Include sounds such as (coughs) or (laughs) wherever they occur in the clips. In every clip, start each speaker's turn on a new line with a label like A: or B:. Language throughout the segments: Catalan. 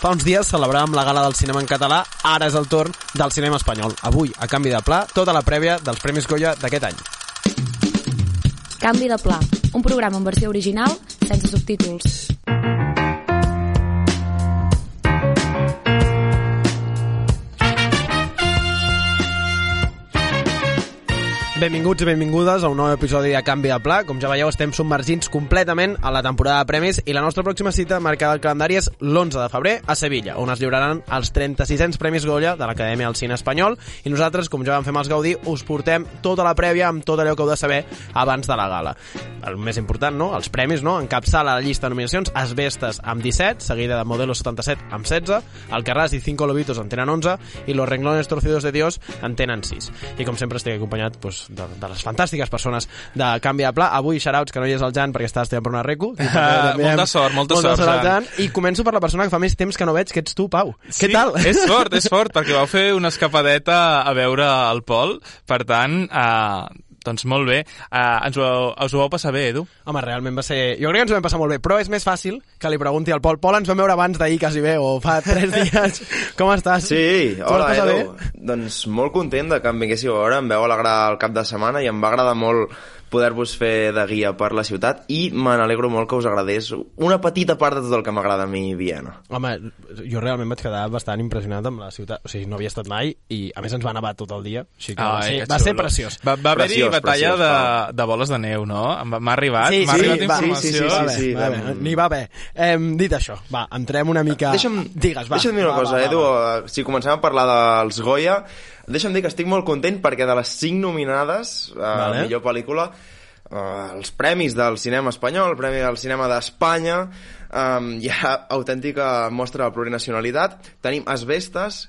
A: Fa uns dies celebràvem la gala del cinema en català, ara és el torn del cinema espanyol. Avui, a canvi de pla, tota la prèvia dels Premis Goya d'aquest any.
B: Canvi de pla, un programa en versió original sense subtítols.
A: Benvinguts i benvingudes a un nou episodi de Canvi de Pla. Com ja veieu, estem submergits completament a la temporada de premis i la nostra pròxima cita marcada al calendari és l'11 de febrer a Sevilla, on es lliuraran els 3600 Premis Goya de l'Acadèmia del Cine Espanyol i nosaltres, com ja vam fer amb els Gaudí, us portem tota la prèvia amb tot allò que heu de saber abans de la gala. El més important, no? Els premis, no? Encapçala la llista de nominacions Asbestes amb 17, seguida de Modelo 77 amb 16, Alcarràs i Cinco Lobitos en tenen 11 i Los Renglones Torcidos de Dios en tenen 6. I com sempre estic acompanyat pues, de, de les fantàstiques persones de Canvi de Pla. Avui, xarauts, que no hi és el Jan perquè està estudiant per una reco. Uh, (laughs)
C: molta sort, molta,
A: molta
C: sort,
A: sort Jan. I començo per la persona que fa més temps que no veig, que ets tu, Pau.
C: Sí,
A: Què tal?
C: És (laughs) fort, és fort, perquè vau fer una escapadeta a veure el Pol, per tant, eh, doncs molt bé. Uh, ens ho, us ho vau passar bé, Edu?
A: Home, realment va ser... Jo crec que ens ho vam passar molt bé, però és més fàcil que li pregunti al Pol. Pol, ens vam veure abans d'ahir quasi bé, o fa (laughs) tres dies. Com estàs?
D: Sí, hola Edu. Doncs molt content de que em vinguéssiu a veure, em veu alegrar el cap de setmana i em va agradar molt poder-vos fer de guia per la ciutat i me n'alegro molt que us agradés una petita part de tot el que m'agrada a mi Viena.
A: Home, jo realment vaig quedar bastant impressionat amb la ciutat. O sigui, no havia estat mai i, a més, ens va nevar tot el dia. O sigui que va,
C: Ai,
A: ser,
C: que
A: va ser preciós.
C: Va, va haver-hi batalla
D: preciós,
C: de, de boles de neu, no? Va- M'ha arribat,
A: Sí,
C: m'ha
A: sí,
C: arribat
A: va,
C: informació.
D: sí, sí,
A: va
D: sí,
A: bé,
D: sí,
A: va
D: vam-
A: bé, n'hi va bé. Eh, dit això, va, entrem una mica...
D: Deixa'm,
A: Digues, va.
D: deixa'm dir una
A: va,
D: cosa,
A: va,
D: Edu,
A: va, va.
D: eh, si comencem a parlar dels Goya, deixa'm dir que estic molt content perquè de les cinc nominades a
A: Vale.
D: vale. millor pel·lícula, eh, els premis del cinema espanyol, el Premi del Cinema d'Espanya, eh, hi ha autèntica mostra de plurinacionalitat. Tenim Asbestes,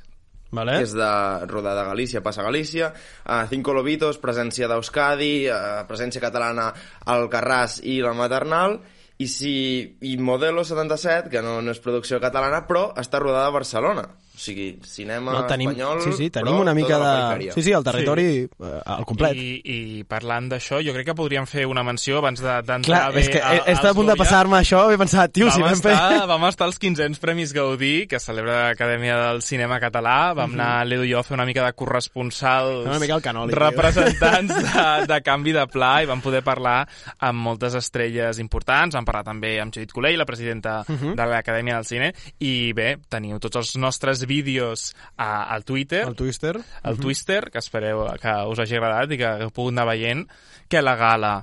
A: Vale.
D: que és de rodada a Galícia, passa a Galícia, uh, Cinco Lobitos, presència d'Euskadi, uh, presència catalana al Carràs i la Maternal, i, si, i Modelo 77, que no, no és producció catalana, però està rodada a Barcelona. O sigui, cinema
A: No, tenim,
D: espanyol,
A: sí, sí, tenim una mica
D: tota
A: de... Sí, sí, el territori sí. al complet.
C: I, I parlant d'això, jo crec que podríem fer una menció abans de-
A: Clar,
C: d'entrar bé
A: és que
C: a,
A: he, estat a punt de passar-me això, he pensat, tio,
C: vam,
A: si vam fer...
C: vam estar als 15 Premis Gaudí, que celebra l'Acadèmia del Cinema Català. Vam anar, l'Edu i jo, a fer una mica de corresponsals,
A: Una mica el canoli,
C: representants de, de canvi de pla, i vam poder parlar amb moltes estrelles importants. Vam parlar també amb Judit Colell, la presidenta de l'Acadèmia del Cine. I bé, teniu tots els nostres vídeos a, al Twitter,
A: El Twister.
C: el Twister, que espereu que us hagi agradat i que heu pogut anar veient, que la gala.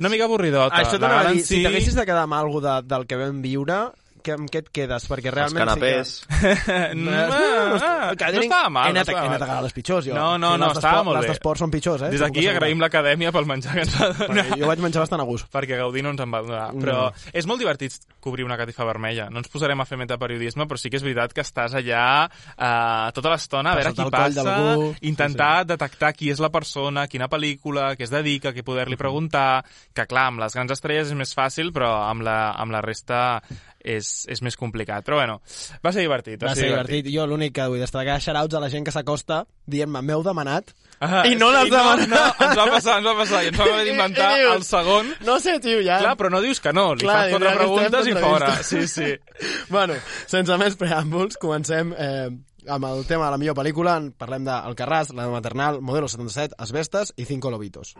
C: Una mica avorridota.
A: Això
C: la
A: t'anava a dir, si t'haguessis de quedar amb alguna de, del que vam viure, que, amb què et quedes? Perquè
D: Els
A: realment...
D: canapés. (laughs)
C: no,
A: no,
C: ah,
A: que
C: no estava mal.
A: He anat,
C: no estava
A: he anat a les pitjors, jo.
C: No, no,
A: Sí,
C: no,
A: les
C: estava molt
A: Les
C: bé.
A: d'esport són pitjors, eh?
C: Des d'aquí
A: que
C: agraïm l'acadèmia pel menjar que ens va donar.
A: Perquè Jo vaig menjar bastant a gust.
C: perquè Gaudí no ens en va donar. Però és molt divertit cobrir una catifa vermella. No ens posarem a fer metaperiodisme, però sí que és veritat que estàs allà eh, tota l'estona a veure qui passa, intentar detectar qui és la persona, quina pel·lícula, què es dedica, què poder-li preguntar, que clar, amb les grans estrelles és més fàcil, però amb la, amb la resta és, és més complicat. Però bueno, va ser divertit.
A: Va ser divertit. Jo l'únic que vull destacar shoutouts a la gent que s'acosta dient-me, m'heu demanat?
C: Ah,
A: I no l'has
C: no,
A: demanat.
C: no, ens va passar, ens va passar. I ens vam haver d'inventar el segon.
A: No sé, tio, ja.
C: Clar, però no dius que no. Li
A: Clar,
C: fas quatre preguntes i fora. Sí, sí. (laughs)
A: bueno, sense més preàmbuls, comencem eh, amb el tema de la millor pel·lícula. En Parlem de Alcarràs, la maternal, Modelo 77, Asbestes i Cinco Lobitos.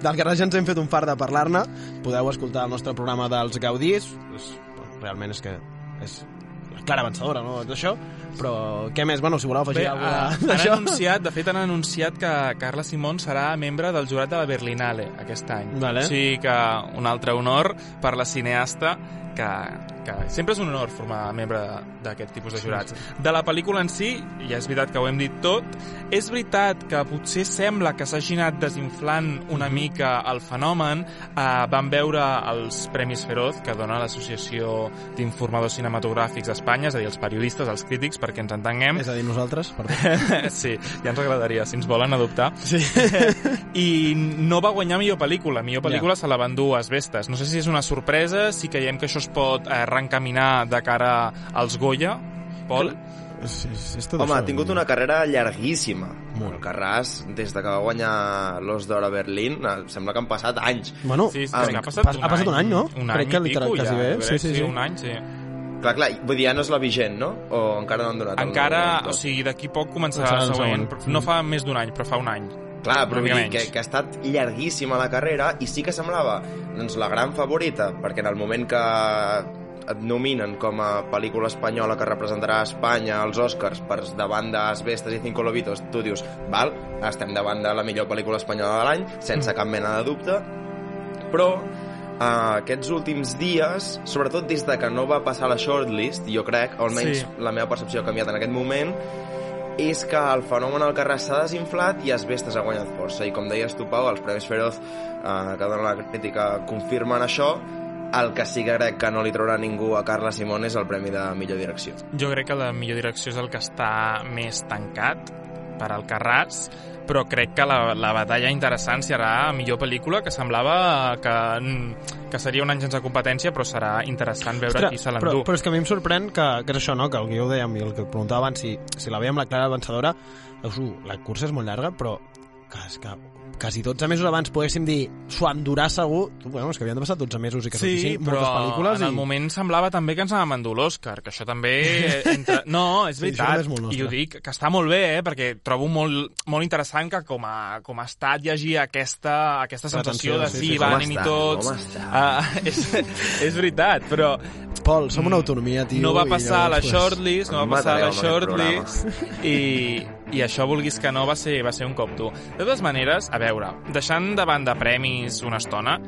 A: D'Alcarràs ja ens hem fet un fart de parlar-ne. Podeu escoltar el nostre programa dels Gaudís. És, realment és que és la clara vencedora, no? D'això. Però què més? Bueno, si voleu afegir
C: Bé,
A: alguna
C: ah,
A: cosa d'això.
C: anunciat, de fet han anunciat que Carla Simón serà membre del jurat de la Berlinale aquest any.
A: Vale.
C: O sigui que un altre honor per la cineasta que, que sempre és un honor formar membre d'aquest tipus de jurats. De la pel·lícula en si, ja és veritat que ho hem dit tot, és veritat que potser sembla que s'hagi anat desinflant una mica el fenomen. Eh, vam veure els Premis Feroz, que dona l'Associació d'Informadors Cinematogràfics d'Espanya, és a dir, els periodistes, els crítics, perquè ens entenguem.
A: És a dir, nosaltres, perdó. (laughs)
C: sí, ja ens agradaria, si ens volen adoptar.
A: Sí. (laughs)
C: I no va guanyar millor pel·lícula. Millor pel·lícula se la van dur Asbestes. No sé si és una sorpresa, si creiem que això es pot eh, reencaminar de cara als Goya, Pol.
A: És, és, és tot
D: Home,
A: això.
D: ha tingut una carrera llarguíssima.
A: Molt.
D: El Carràs, des de que va guanyar l'Os d'Or a Berlín, eh, sembla que han passat anys.
A: Bueno,
C: Sí, sí,
D: Ah,
C: que ha
D: ha
C: passat,
A: pas-
C: un,
A: ha passat un any, no?
C: Un
A: Crec
C: any
A: que
C: i
A: literal,
C: pico
A: quasi
C: ja,
A: bé.
C: jo
A: Sí,
C: crec,
A: sí, sí.
C: un any, sí.
D: Clar, clar, vull dir, ja no és la vigent, no? O encara no han donat
C: Encara, o sigui, d'aquí poc començarà la següent. No fa més d'un any, però fa un any.
D: Clar, però dir que, que ha estat llarguíssima la carrera i sí que semblava doncs, la gran favorita, perquè en el moment que et nominen com a pel·lícula espanyola que representarà Espanya als Oscars per davant d'Asbestes i Cinco Lobitos, tu dius, val, estem davant de la millor pel·lícula espanyola de l'any, sense cap mena de dubte, però uh, aquests últims dies, sobretot des de que no va passar la shortlist, jo crec, o almenys
C: Sí.
D: la meva percepció ha canviat en aquest moment, és que el fenomen al carrer s'ha desinflat i Asbestes ha guanyat força. I com deies tu, Pau, els Premis Feroz, eh, que dona la crítica, confirmen això. El que sí que crec que no li traurà ningú a Carla Simón és el Premi de Millor Direcció.
C: Jo crec que la millor direcció és el que està més tancat per al Carràs, però crec que la, la batalla interessant serà a millor pel·lícula, que semblava que, que seria un any sense competència, però serà interessant veure
A: Ostres,
C: qui se
A: però,
C: l'endú.
A: però és que a mi em sorprèn que, que és això, no? que el guió ho dèiem i el que preguntava abans, si, si la veiem la clara vencedora, veus, uh, la cursa és molt llarga, però que, és que quasi 12 mesos abans poguéssim dir s'ho endurà segur, tu, bueno, és que havien de passar 12 mesos i que
C: Sí,
A: sortissin
C: però
A: moltes pel·lícules
C: en el
A: i...
C: moment semblava també que ens anàvem a endur l'Òscar, que això també... (laughs) Entra... No, és
A: Sí,
C: veritat,
A: és molt nostre.
C: i ho dic, que està molt bé, eh, perquè trobo molt, molt interessant que com a, com a estat hi hagi aquesta, aquesta sensació de
A: sí,
C: sí,
A: sí.
C: va,
D: Com
C: anem-hi tots... Uh, (laughs) és, és veritat, però
A: Pol, som una autonomia, tio.
C: no va passar a la
A: pues,
C: shortlist, no va passar a la shortlist i, i això, vulguis que no, va ser, va ser un cop dur. De totes maneres, a veure, deixant de banda premis una estona,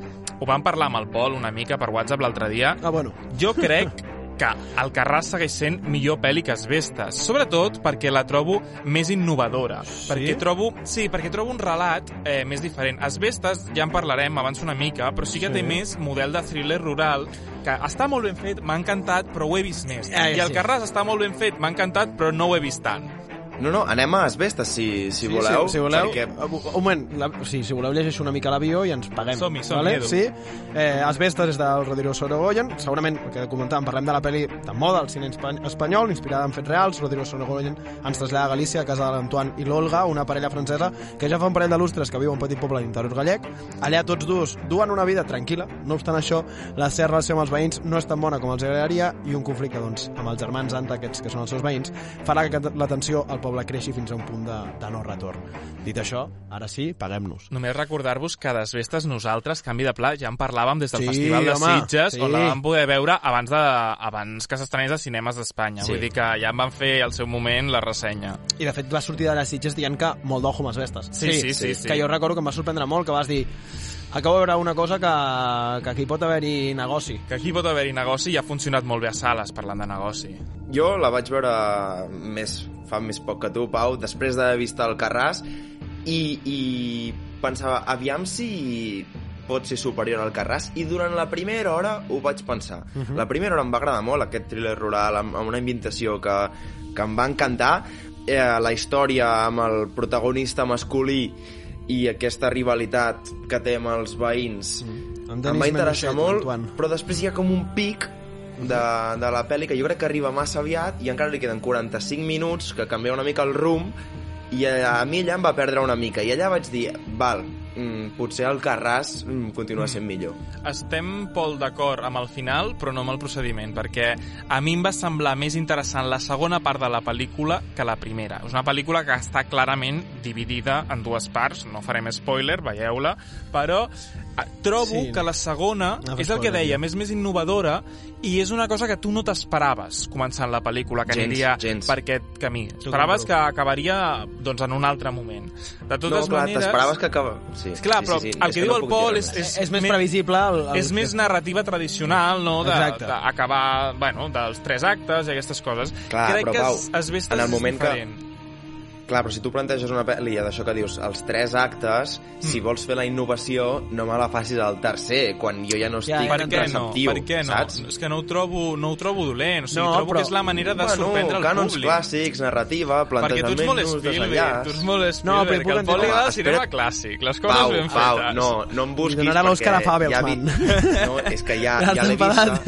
C: ho vam parlar amb el Pol una mica per WhatsApp l'altre dia,
A: Ah, bueno.
C: jo (laughs) crec que el Carràs segueix sent millor pel·li que Asbestes, sobretot perquè la trobo més innovadora.
A: Sí?
C: Perquè trobo, sí, perquè trobo un relat eh, més diferent. Asbestes, ja en parlarem abans una mica, però sí que
A: Sí.
C: té més model de thriller rural, que està molt ben fet, m'ha encantat, però ho he vist més.
A: Ah,
C: I el
A: sí.
C: Carràs està molt ben fet, m'ha encantat, però no ho he vist tant.
D: No, no, anem a Asbestes, si, si
A: Sí,
D: voleu.
A: Si, si voleu,
D: Perquè...
A: un moment, la, sí, si voleu llegeixo una mica l'avió i ens paguem.
C: Som-hi, som-hi,
A: vale?
C: Edu.
A: Sí, eh, Asbestes és del Rodrigo Sorogoyen, segurament, el que comentàvem, parlem de la pel·li de moda, el cine espany- espanyol, inspirada en fets reals, Rodrigo Sorogoyen ens trasllada a Galícia, a casa de l'Antoine i l'Olga, una parella francesa que ja fa un parell de lustres que viu a un petit poble de l'interior gallec. Allà tots dos duen una vida tranquil·la, no obstant això, la seva relació amb els veïns no és tan bona com els agradaria i un conflicte, doncs, amb els germans Anta, aquests que són els seus veïns, farà que la tensió al poble creixi fins a un punt de, de no retorn. Dit això, ara sí, paguem-nos.
C: Només recordar-vos que d'Asbestes nosaltres, canvi de pla, ja en parlàvem des del
A: Sí,
C: Festival de
A: home,
C: Sitges,
A: sí.
C: on la vam poder veure abans, de, abans que s'estrenés a Cinemes d'Espanya.
D: Sí.
C: Vull dir que ja en van fer al seu moment la ressenya.
A: I de fet va sortir de les Sitges dient que molt d'ojo amb les vestes.
C: Sí, sí, sí, sí.
A: Que jo recordo que em va sorprendre molt, que vas dir acabo de veure una cosa que, que aquí pot haver-hi negoci.
C: Que aquí pot haver-hi negoci i ha funcionat molt bé a sales, parlant de negoci.
D: Jo la vaig veure més, fa més poc que tu, Pau, després d'haver vist el Carràs, i, i pensava, aviam si pot ser superior al Carràs, i durant la primera hora ho vaig pensar. Uh -huh. La primera hora em va agradar molt, aquest thriller rural, amb, amb una ambientació que, que em va encantar, eh, la història amb el protagonista masculí i aquesta rivalitat que té amb els veïns
A: En
D: em va interessar molt,
A: Antoine.
D: però després hi ha com un pic de, de la pel·li que jo crec que arriba massa aviat i encara li queden 45 minuts que canvia una mica el rumb i a, a mi allà em va perdre una mica i allà vaig dir, val, mm, potser el Carràs mm, continua sent millor
C: Estem, Pol, d'acord amb el final, però no amb el procediment, perquè a mi em va semblar més interessant la segona part de la pel·lícula que la primera. És una pel·lícula que està clarament dividida en dues parts, no farem spoiler, veieu-la, però eh, trobo
A: Sí.
C: que la segona
A: No
C: és el que
A: spoiler,
C: dèiem,
A: ja.
C: és més innovadora i és una cosa que tu no t'esperaves començant la pel·lícula, que
D: Gens,
C: aniria
D: gens.
C: per aquest camí. Esperaves que acabaria doncs, en un altre moment. De totes
D: no, clar,
C: maneres...
D: t'esperaves que acaba... Sí,
C: Clar,
D: sí,
C: però
D: sí, sí.
C: el que,
D: no
C: diu el
D: puc
C: Pol és, és,
A: És més previsible... El, el...
C: és més narrativa tradicional, no? D'acabar, bueno, dels tres actes i aquestes coses.
D: Clar,
C: Crec
D: però,
C: que
D: Pau,
C: es, es
D: en el moment
C: és
D: que-
C: diferent.
D: Clar, però si tu planteges una pel·li d'això que dius, els tres actes, mm. si vols fer la innovació, no me la facis al tercer, quan jo ja no
A: Ja,
D: estic
C: Per què no?
D: receptiu,
C: Per què no?
D: saps?
C: És que no ho trobo, no ho trobo dolent. O sigui,
A: No,
C: trobo
A: però-
C: que és la manera de sorprendre el
D: cànons
C: públic.
D: clàssics, narrativa,
C: Perquè tu ets
D: plantejament
C: molt Spielberg, tu ets molt
A: No, però
C: Spielberg,
A: hi puc
C: que el Pol li agrada el cinema clàssic, les coses
D: Pau,
C: ben
D: Pau,
C: fetes.
D: no, no em busquis
A: donarà l'Òscar a
D: perquè ja
A: Fabelsman.
D: vi... (laughs) No, és que ja,
A: Ja
D: ja l'he vista,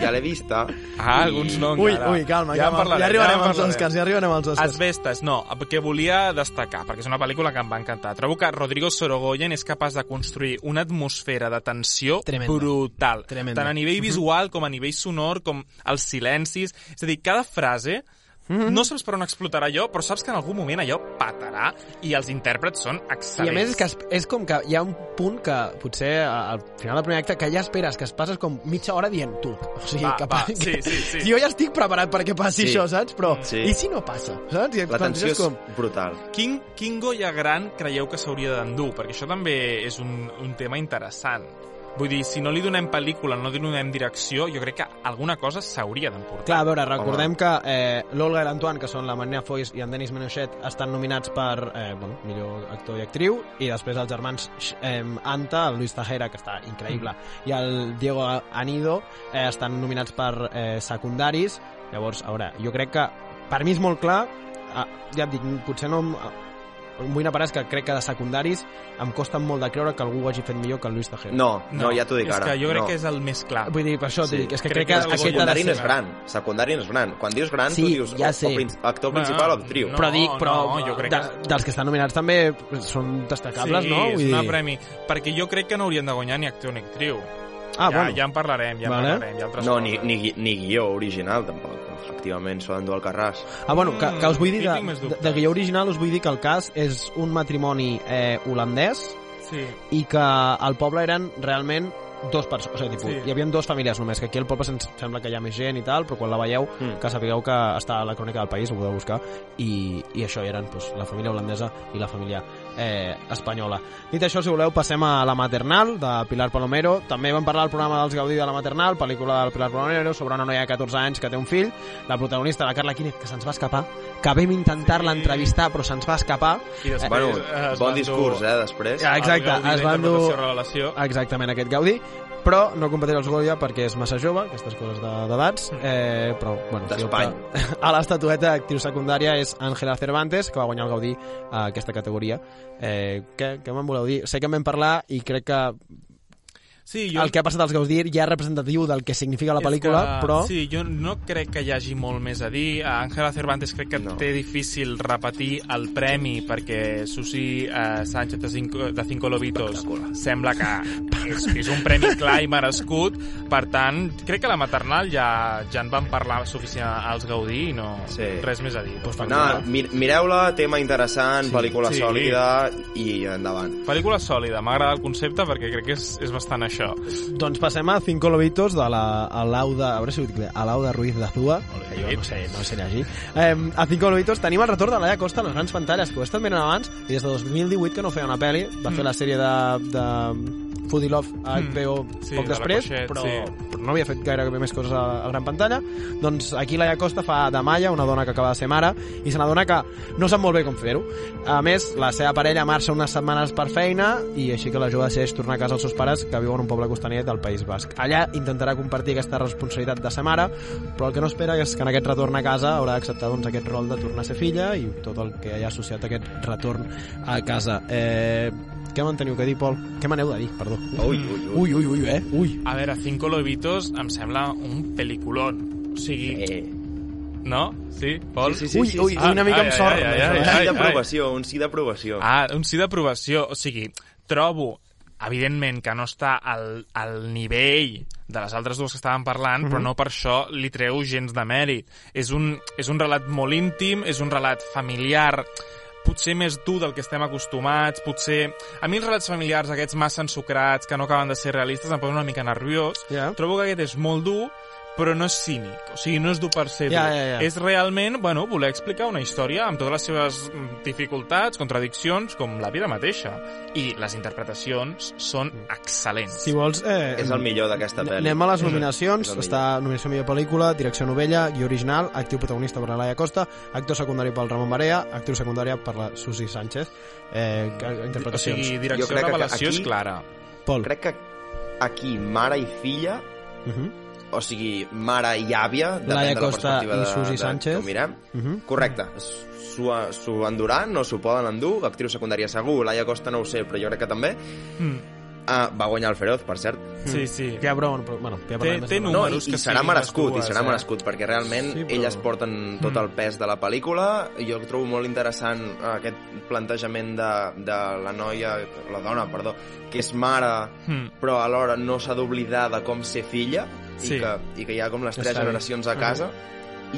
D: ja l'he vista.
C: Ah, alguns no
A: Ui,
C: encara.
A: ui, calma,
C: ja parlarem,
A: ja arribarem als. Oscars, ja arribarem als Oscars.
C: Asbestes, no, que volia destacar, perquè és una pel·lícula que em va encantar. Trobo que Rodrigo Sorogoyen és capaç de construir una atmosfera de tensió
A: Tremenda.
C: brutal.
A: Tremenda.
C: Tant a nivell visual com a nivell sonor, com els silencis. És a dir, cada frase no saps per on explotarà allò, però saps que en algun moment allò patarà i els intèrprets són
A: I
C: excel·lents.
A: a més és que es- és com que hi ha un punt que potser al final del primer acte que ja esperes, que es passes com mitja hora dient tu. O sigui,
C: Va,
A: que,
C: va,
A: que,
C: sí, sí, sí.
A: Jo ja estic preparat perquè passi
D: Sí.
A: això, saps? Però
D: Sí.
A: i si no passa, saps? I
D: La tensió és
A: com...
D: brutal.
C: Quin, quin goia gran creieu que s'hauria d'endur? Perquè això també és un, un tema interessant. Vull dir, si no li donem pel·lícula, no li donem direcció, jo crec que alguna cosa s'hauria d'emportar.
A: Clar, a veure, recordem que eh, l'Olga i l'Antoine, que són la Marina Foix i en Denis Menochet, estan nominats per eh, bueno, millor actor i actriu, i després els germans eh, Anta, el Luis Tajera, que està increïble, i el Diego Anido eh, estan nominats per eh, secundaris. Llavors, a veure, jo crec que per mi és molt clar, eh, ja et dic, potser no... vull anar a parar, és que crec que de secundaris em costa molt de creure que algú ho hagi fet millor que el Luis Tajera.
D: No, no, ja t'ho dic
C: és
D: ara.
C: que jo crec
D: no.
C: que és el més clar.
A: Vull dir, per això
D: Sí.
A: t'ho dic, és que
C: Crec
A: crec,
C: que
A: que,
C: és
D: secundari no és gran. Secundari no és gran. Quan dius gran,
A: Sí,
D: tu dius
A: ja
D: o-
A: sé.
D: o prin- actor principal o actriu.
C: no.
A: però dic, però
C: no, jo crec
A: de,
C: que-
A: dels que estan nominats també són destacables,
C: sí,
A: no?
C: és
A: Vull
C: un
A: dir...
C: premi. Perquè jo crec que no haurien de guanyar ni actor ni actriu.
A: Ah,
C: ja,
A: bueno.
C: ja en parlarem, ja en
A: Vale.
C: parlarem. Hi ha altres
D: No, ni, ni, gui- ni guió original, tampoc. Efectivament, s'ho d'endur al carràs.
A: Ah, bueno, que, que us vull dir, de, de, de guió original us vull dir que el cas és un matrimoni eh, holandès
C: Sí.
A: i que al poble eren realment dos persones, o sigui, tipus,
C: Sí.
A: hi havia dos famílies només, que aquí al poble sembla que hi ha més gent i tal, però quan la veieu,
D: Mm.
A: que sapigueu que està a la crònica del país, ho podeu buscar, i, i això eren doncs, la família holandesa i la família eh, espanyola. Dit això, si voleu, passem a La Maternal, de Pilar Palomero. També vam parlar al programa dels Gaudí de La Maternal, pel·lícula del Pilar Palomero, sobre una noia de 14 anys que té un fill, la protagonista, la Carla Quínez, que se'ns va escapar, que vam intentar-la
C: Sí.
A: entrevistar, però se'ns va escapar.
C: I després,
D: bueno,
C: eh, es
D: bon discurs, eh, després.
A: Ja, exacte, es van dur- exactament aquest Gaudí, però no competirà els Goya perquè és massa jove, aquestes coses de- d'edats, eh, però, bueno, opta (laughs) a l'estatueta d'actriu secundària és Ángela Cervantes, que va guanyar el Gaudí a aquesta categoria. Eh, què, què me'n voleu dir? Sé que en vam parlar i crec que
C: Sí, jo...
A: el que ha passat als Gaudí ja és representatiu del que significa la pel·lícula,
C: que,
A: però...
C: Sí, jo no crec que hi hagi molt més a dir. A Ángela Cervantes crec que
D: No.
C: té difícil repetir el premi perquè Susi eh, Sánchez de Cinco, de Cinco Lobitos sembla que és, és un premi clar i merescut. Per tant, crec que la maternal ja, ja en van parlar suficient als Gaudí i no
D: Sí.
C: res més a dir.
A: Pues
C: Pues
D: No, mir Mireu-la, tema interessant,
A: Sí.
D: pel·lícula
C: Sí.
D: sòlida i endavant.
C: Pel·lícula sòlida, m'agrada el concepte perquè crec que és, és bastant això.
A: Doncs passem a Cinco Lobitos de la Alauda, a veure si ho dic bé, Alauda Ruiz de Azúa, que jo no sé, no sé llegir. Eh, a Cinco Lobitos tenim el retorn de Laia Costa a les grans pantalles, que ho he estat venent abans, i des de 2018 que no feia una pel·li, va fer la sèrie de, de Foodie Love a
C: Mm.
A: HBO
C: Sí,
A: poc
C: de
A: després,
C: Coixet,
A: però,
C: sí.
A: No havia fet gaire més coses a, a gran pantalla. Doncs aquí Laia Costa fa de Maya, una dona que acaba de ser mare, i se n'adona que no sap molt bé com fer-ho. A més, la seva parella marxa unes setmanes per feina i així que la jove decideix tornar a casa als seus pares que viuen en un poble costaner del País Basc. Allà intentarà compartir aquesta responsabilitat de ser mare, però el que no espera és que en aquest retorn a casa haurà d'acceptar doncs, aquest rol de tornar a ser filla i tot el que hi ha associat a aquest retorn a casa. Eh, què me'n teniu que dir, Pol? Què m'aneu de dir, perdó?
D: Ui, ui, ui.
A: Ui, ui, ui, eh? Ui.
C: A veure, Cinco Lobitos em sembla un pel·liculón. O sigui,
D: Eh.
C: no? Sí, Pol?
D: Sí, sí, sí,
A: ui,
D: sí,
A: ui,
D: sí.
A: una mica
C: Ai,
A: amb
C: ai,
A: sort.
C: ai, ai,
A: això,
C: ai,
A: eh?
D: Un sí d'aprovació, un sí d'aprovació.
C: Ah, un sí d'aprovació. O sigui, trobo, evidentment, que no està al, al nivell de les altres dues que estàvem parlant, però no per això li treu gens de mèrit. És un, és un relat molt íntim, és un relat familiar, potser més dur del que estem acostumats, potser... A mi els relats familiars, aquests massa ensucrats, que no acaben de ser realistes, em posen una mica nerviós.
A: Ja.
C: Trobo que aquest és molt dur, però no és cínic, o sigui, no és dur per ser dur.
A: Ja, ja, ja.
C: És realment, bueno, voler explicar una història amb totes les seves mm, dificultats, contradiccions, com la vida mateixa. I les interpretacions són excel·lents.
A: Si vols... Eh,
D: És el millor d'aquesta pel·li.
A: Anem a les nominacions.
D: És el
A: Està nominació a millor pel·lícula, direcció novella, guió original, actiu protagonista per la Laia Costa, actor secundari pel Ramon Barea, actriu secundària per la Susi Sánchez. Eh,
C: O
A: interpretacions.
C: sigui,
D: Jo
C: direcció
D: crec que
C: revelació
D: aquí-
C: és clara.
A: Pol.
D: Crec que aquí, mare i filla,
A: Uh -huh.
D: O sigui, mare i àvia, depèn
A: Laia
D: de la
A: Costa
D: perspectiva
A: i
D: de,
A: Susi
D: de,
A: Sánchez.
D: com mirem.
A: Uh -huh.
D: Correcte. S'ho enduran o s'ho poden endur, actriu secundària segur, Laia Costa no ho sé, però jo crec que també.
C: Mm.
D: Ah, va guanyar el Feroz, per cert.
C: Sí, sí.
A: Ja, però, però, bueno, ja
C: Té- té.
D: No, i, i
C: que
D: serà merescut,
C: dues,
D: i serà
C: eh?
D: merescut, perquè realment
A: Sí, però-
D: elles porten tot el pes de la pel·lícula. Jo trobo molt interessant eh, aquest plantejament de, de la noia, la dona, perdó, que és mare,
C: Mm.
D: però alhora no s'ha d'oblidar de com ser filla,
C: Sí.
D: i, que, i que hi ha com les tres generacions a casa,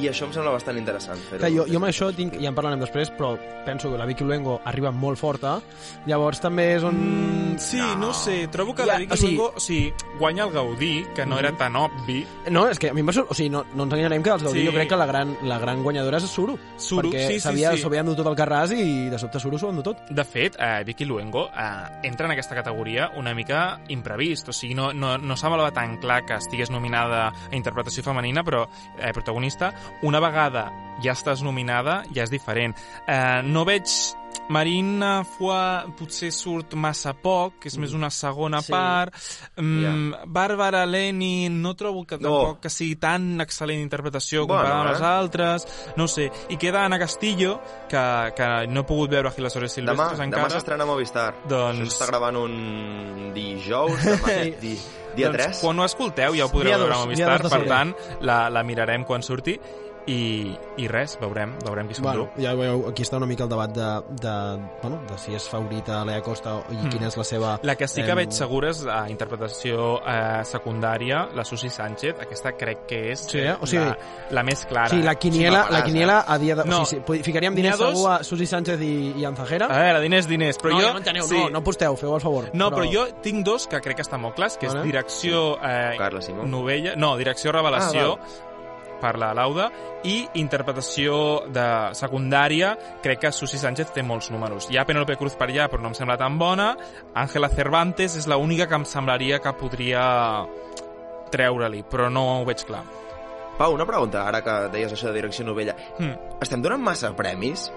D: i això em sembla bastant interessant fer-ho.
A: Que jo, jo amb això tinc, ja en parlarem després, però penso que la Vicky Luengo arriba molt forta, llavors també és on...
C: Mm, sí, no, sé, trobo que
A: Ja,
C: la Vicky
A: o sigui-
C: Luengo o sigui, guanya el Gaudí, que no era tan obvi.
A: No, és que a mi em va sor... O sigui, no, no ens enganyarem que els Gaudí
C: Sí.
A: jo crec que la gran, la gran guanyadora és Suru.
C: Suru,
A: perquè
C: sí, sí,
A: s'havia
C: sí.
A: s'havia endut tot el carràs i de sobte Suru s'ho endut tot.
C: De fet, eh, Vicky Luengo eh, entra en aquesta categoria una mica imprevist, o sigui, no, no, no semblava tan clar que estigués nominada a interpretació femenina, però eh, protagonista, una vegada ja estàs nominada, ja és diferent. Eh, no veig Marina Foix potser surt massa poc, que és més una segona
A: Sí.
C: part. Mm, Bàrbara Leni no trobo que
D: No.
C: que sigui tan excel·lent interpretació
D: Bueno,
C: comparada amb
D: eh?
C: les altres. No sé. I queda Ana Castillo, que, que no he pogut veure aquí les hores
D: Demà,
C: silvestres
D: demà
C: encara.
D: s'estrena a Movistar.
C: Doncs-
D: Això s'està gravant un dijous, demà és (laughs) di, dia
C: doncs,
D: 3.
C: Quan ho escolteu ja ho podreu veure a Movistar, per tant, la, la mirarem quan surti i, i res, veurem, veurem qui s'endú.
A: Bueno, ja veieu, aquí està una mica el debat de, de, bueno, de si és favorita Lea Costa i
C: Mm.
A: quina és la seva...
C: La que sí que
A: em,
C: veig segura és a interpretació eh, secundària, la Susi Sánchez. Aquesta crec que és
A: Sí, eh? O sigui-
C: la, la més clara.
A: Sí, la quiniela,
D: Sí,
A: la
D: faràs,
A: quiniela a dia de...
C: No.
A: O sigui, sí, ficaríem diners
C: dos-
A: segur a Susi Sánchez i, i Anzajera?
C: A veure, diners, diners, però
A: no,
C: jo...
A: ja m'enteneu,
C: sí.
A: no, no posteu, feu el favor.
C: No, però... jo tinc dos que crec que estan molt clars, que
A: Vale.
C: és direcció eh,
D: Carla Simó.
C: novella, no, direcció revelació
D: Ah,
C: per la Lauda i interpretació de secundària crec que Susi Sánchez té molts números. Hi ha Penélope Cruz per allà, però no em sembla tan bona. Àngela Cervantes és l'única que em semblaria que podria treure-li, però no ho veig clar.
D: Pau, una pregunta, ara que deies això de direcció novella.
C: Hmm.
D: Estem donant massa premis?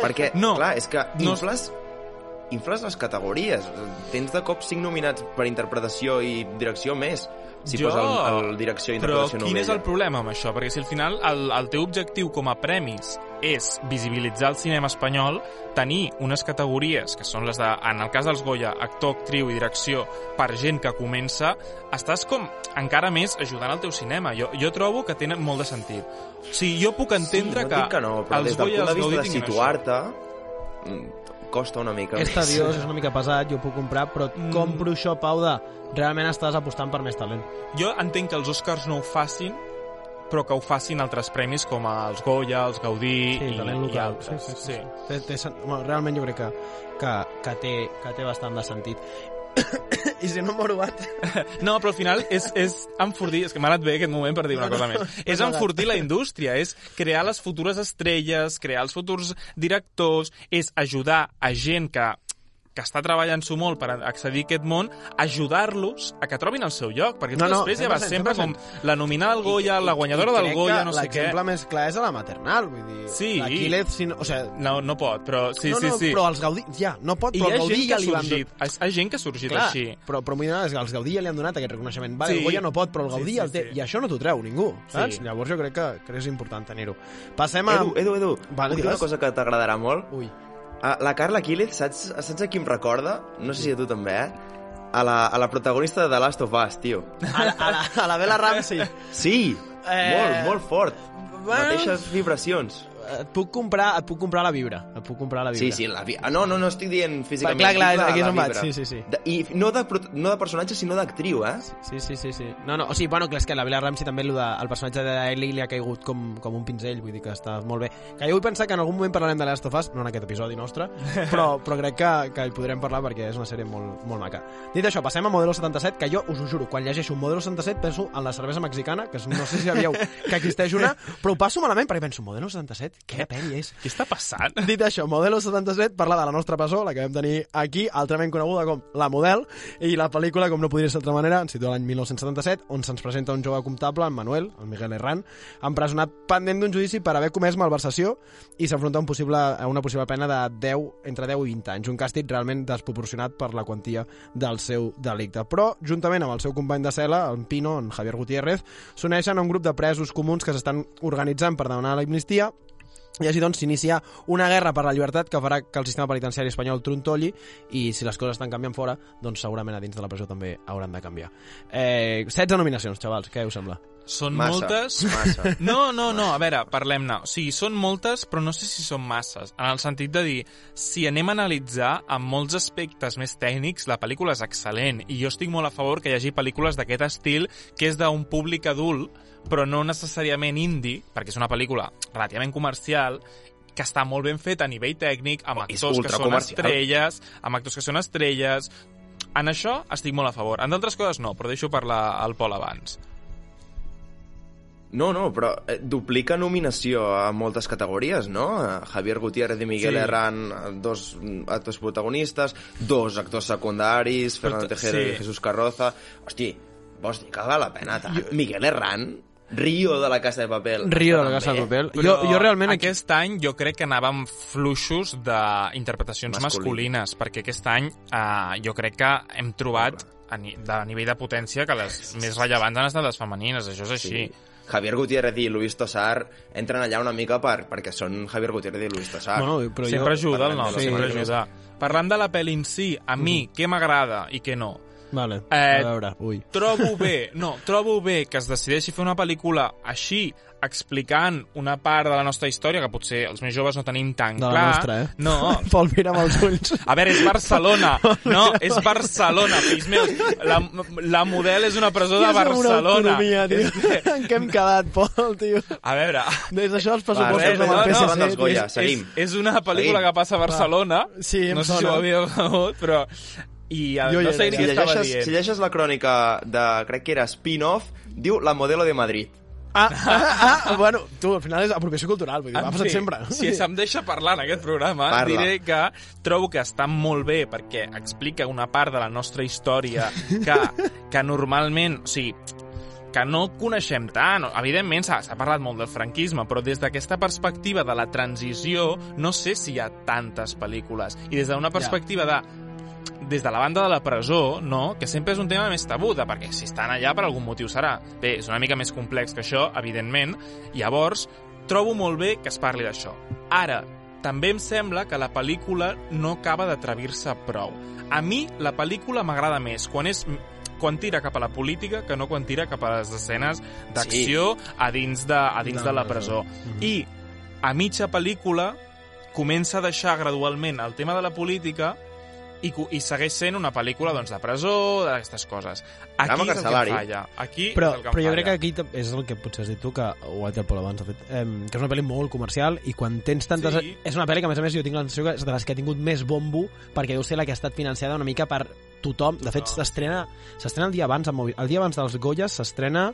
D: Perquè,
C: No.
D: clar, és que
C: No.
D: infles, infles les categories. Tens de cop cinc nominats per interpretació i direcció més. Si
C: Jo-
D: fos el, el direcció i
C: Però
D: interpretació
C: quin
D: novella.
C: és el problema amb això? Perquè si al final el, el teu objectiu com a premis és visibilitzar el cinema espanyol, tenir unes categories, que són les de, en el cas dels Goya, actor, actriu i direcció, per gent que comença, estàs com encara més ajudant al teu cinema. Jo, jo trobo que tenen molt de sentit. O sigui, jo puc entendre
D: sí, no
C: que,
D: que no, però
C: els
D: des del
C: Goya
D: punt de vista de situar-te, costa una mica
A: És
D: més.
A: tediós, és una mica pesat, jo ho puc comprar, però
C: Mm.
A: compro això, Pau, de realment estàs apostant per més talent.
C: Jo entenc que els Oscars no ho facin, però que ho facin altres premis com els Goya, els Gaudí
A: Sí,
C: i,
A: talent
C: i
A: local.
C: altres.
A: Sí, sí, sí. Té, té, sen- bueno, realment jo crec que, que, que, té, que té bastant de sentit. (coughs) I si no m'ho robat... (laughs)
C: No, però al final és, és enfortir... És que m'ha anat bé aquest moment per dir una cosa més. (laughs) És enfortir la indústria, és crear les futures estrelles, crear els futurs directors, és ajudar a gent que que està treballant-s'ho molt per accedir a aquest món, ajudar-los a que trobin el seu lloc, perquè
A: No, no,
C: després ja vas
A: 100%,
C: sempre com la nominada al Goya, la guanyadora
A: I
C: del Goya,
A: que
C: no sé què.
A: L'exemple més clar és a la maternal, vull dir...
C: Sí.
A: L'Aquílez, si no, o sigui,
C: No, no pot, però sí,
A: no,
C: sí,
A: no,
C: sí.
A: però els Gaudí... Ja, no pot,
C: I
A: però
C: hi ha
A: el Gaudí ja li van...
C: sorgit, hi ha gent que ha sorgit
A: Clar,
C: així.
A: però, però que els Gaudí ja li han donat aquest reconeixement. Vale,
C: Sí.
A: el Goya no pot, però el
C: Sí,
A: Gaudí
C: sí,
A: el té.
C: sí.
A: I això no t'ho treu ningú, saps?
C: Sí.
A: Llavors jo crec que, que és important tenir-ho. Passem a...
D: Edu, Edu, Edu,
A: Vale,
D: una cosa que t'agradarà molt?
A: Ui.
D: Ah, la Carla Quílez, saps, saps a qui em recorda? No sé si a tu també, eh? A la, a la protagonista de The Last of Us, tio.
A: A la, a la, a la Bella Ramsey.
D: Sí,
A: Eh,
D: molt, molt fort.
A: bueno.
D: Mateixes vibracions.
A: Et puc comprar, et puc comprar la vibra. Et puc comprar la vibra.
D: Sí, sí, la vi... ah, no, no, no estic dient físicament.
A: Clar, clar,
D: la-
A: aquí és on vaig,
D: vibra.
A: sí, sí, sí.
D: De, I no de, no de personatge, sinó d'actriu, eh?
A: Sí, sí, sí, sí. No, no, o sigui, bueno, clar, és que la Bella Ramsey també de, el personatge d'Ellie li ha caigut com, com un pinzell, vull dir que està molt bé. Que jo vull pensar que en algun moment parlarem de Last of Us, no en aquest episodi nostre, (laughs) però, però crec que, que hi podrem parlar perquè és una sèrie molt, molt maca. Dit això, passem a Modelo 77, que jo us ho juro, quan llegeixo Modelo 77 penso en la cervesa mexicana, que no sé si sabíeu que existeix una, però ho passo malament perquè penso, Modelo 77, què pel·li és?
C: Què està passant?
A: Dit això, Modelo 77 parla de la nostra presó, la que vam tenir aquí, altrament coneguda com La Model, i la pel·lícula, com no podria ser d'altra manera, ens situa l'any 1977, on se'ns presenta un jove comptable, en Manuel, el Miguel Herrán, empresonat pendent d'un judici per haver comès malversació i s'enfronta a, un possible, a una possible pena de 10, entre 10 i 20 anys, un càstig realment desproporcionat per la quantia del seu delicte. Però, juntament amb el seu company de cel·la, en Pino, en Javier Gutiérrez, s'uneixen a un grup de presos comuns que s'estan organitzant per demanar l'amnistia i així doncs s'inicia una guerra per la llibertat que farà que el sistema penitenciari espanyol trontolli i si les coses estan canviant fora, doncs segurament a dins de la presó també hauran de canviar. Eh, 16 nominacions, xavals, què us sembla?
C: Són
D: Massa,
C: moltes...
D: massa. (laughs)
C: No, no, no, a veure, parlem-ne. O sigui, són moltes, però no sé si són masses. En el sentit de dir, si anem a analitzar amb molts aspectes més tècnics, la pel·lícula és excel·lent. I jo estic molt a favor que hi hagi pel·lícules d'aquest estil, que és d'un públic adult, però no necessàriament indie, perquè és una pel·lícula relativament comercial, que està molt ben feta a nivell tècnic, amb
D: Oh,
C: actors que són estrelles, amb actors que són estrelles... En això estic molt a favor. En d'altres coses no, però deixo parlar al Pol abans.
D: No, no, però eh, duplica nominació a moltes categories, no? A Javier Gutiérrez i Miguel
C: Sí.
D: Herrán, dos actors protagonistes, dos actors secundaris, Fernando Tejero
C: sí.
D: i Jesús Carroza... Hosti, vols dir que val la pena tant? Miguel Herrán, Río de la Casa de Papel...
A: Rio de la Casa de. Papel.
C: Però
A: Jo, jo realment... Aquí...
C: aquest any jo crec que anàvem fluixos d'interpretacions
D: Masculí.
C: masculines, perquè aquest any eh, jo crec que hem trobat a, ni de nivell de potència que les més rellevants han estat les femenines, això és així.
D: Sí. Javier Gutiérrez i Luis Tosar entren allà una mica per, perquè són Javier Gutiérrez i Luis Tosar.
A: Bueno, però
C: sempre
A: jo...
C: ajuda el nom,
D: de
A: Sí.
C: sempre ajuda. Parlant de la pel·li en si, a mi, què m'agrada i què no?
A: Vale,
C: Eh,
A: a veure, ui.
C: Trobo bé, (laughs) no, trobo bé que es decideixi fer una pel·lícula així, explicant una part de la nostra història que potser els més joves no tenim tan
A: De la
C: clar.
A: nostra, eh?
C: No, (laughs)
A: Pol, mira'm els ulls.
C: a veure, és Barcelona. (laughs) No, és Barcelona, fills meus. La, la model és una presó de
A: és una
C: Barcelona.
A: autonomia, tio.
C: És (laughs)
A: En què hem quedat, Pol, tio?
C: a veure...
A: Des d'això els
D: Va,
A: pressupostos
D: res,
A: amb el
D: no, no,
A: PSC... tio.
D: Goya.
C: és. És, és una pel·lícula
D: Seguim.
C: que passa a Barcelona.
A: Sí, em
C: no sé si
A: sona.
C: ho havíeu però... I eh,
A: Jo
C: no sé
D: Si
C: què estava
D: llegeixes,
C: dient.
D: si llegeixes la crònica de, crec que era spin-off, diu La Modelo de Madrid.
A: Ah, ah, ah, bueno, tu, al final és apropiació cultural, vull dir,
C: En
A: m'ha passat
C: fi,
A: sempre.
C: Si se'm deixa parlar en aquest programa,
D: Parla.
C: diré que trobo que està molt bé perquè explica una part de la nostra història que, que normalment... O sigui, que no coneixem tant. Evidentment s'ha parlat molt del franquisme, però des d'aquesta perspectiva de la transició no sé si hi ha tantes pel·lícules. I des d'una perspectiva de des de la banda de la presó, no? que sempre és un tema més tabú, de perquè si estan allà per algun motiu serà. Bé, és una mica més complex que això, evidentment, llavors trobo molt bé que es parli d'això. Ara, també em sembla que la pel·lícula no acaba d'atrevir-se prou. A mi la pel·lícula m'agrada més quan és quan tira cap a la política que no quan tira cap a les escenes d'acció sí. a dins de, a dins
A: De
C: de,
A: la presó.
C: presó. I a mitja pel·lícula comença a deixar gradualment el tema de la política i, i segueix sent una pel·lícula doncs, de presó, d'aquestes coses. Aquí
D: Drama
C: és el que falla. Aquí
A: Però,
C: és el que
A: però jo
C: falla.
A: crec que aquí és el que potser has dit tu, que ho ha dit el Pol abans, de fet, eh, que és una pel·li molt comercial i quan tens tantes...
C: Sí.
A: És una pel·li que, a més a més, jo tinc la sensació que és de les que ha tingut més bombo perquè deu ser la que ha estat financiada una mica per tothom. De fet,
C: No.
A: s'estrena s'estrena el dia abans, el dia abans dels Goya s'estrena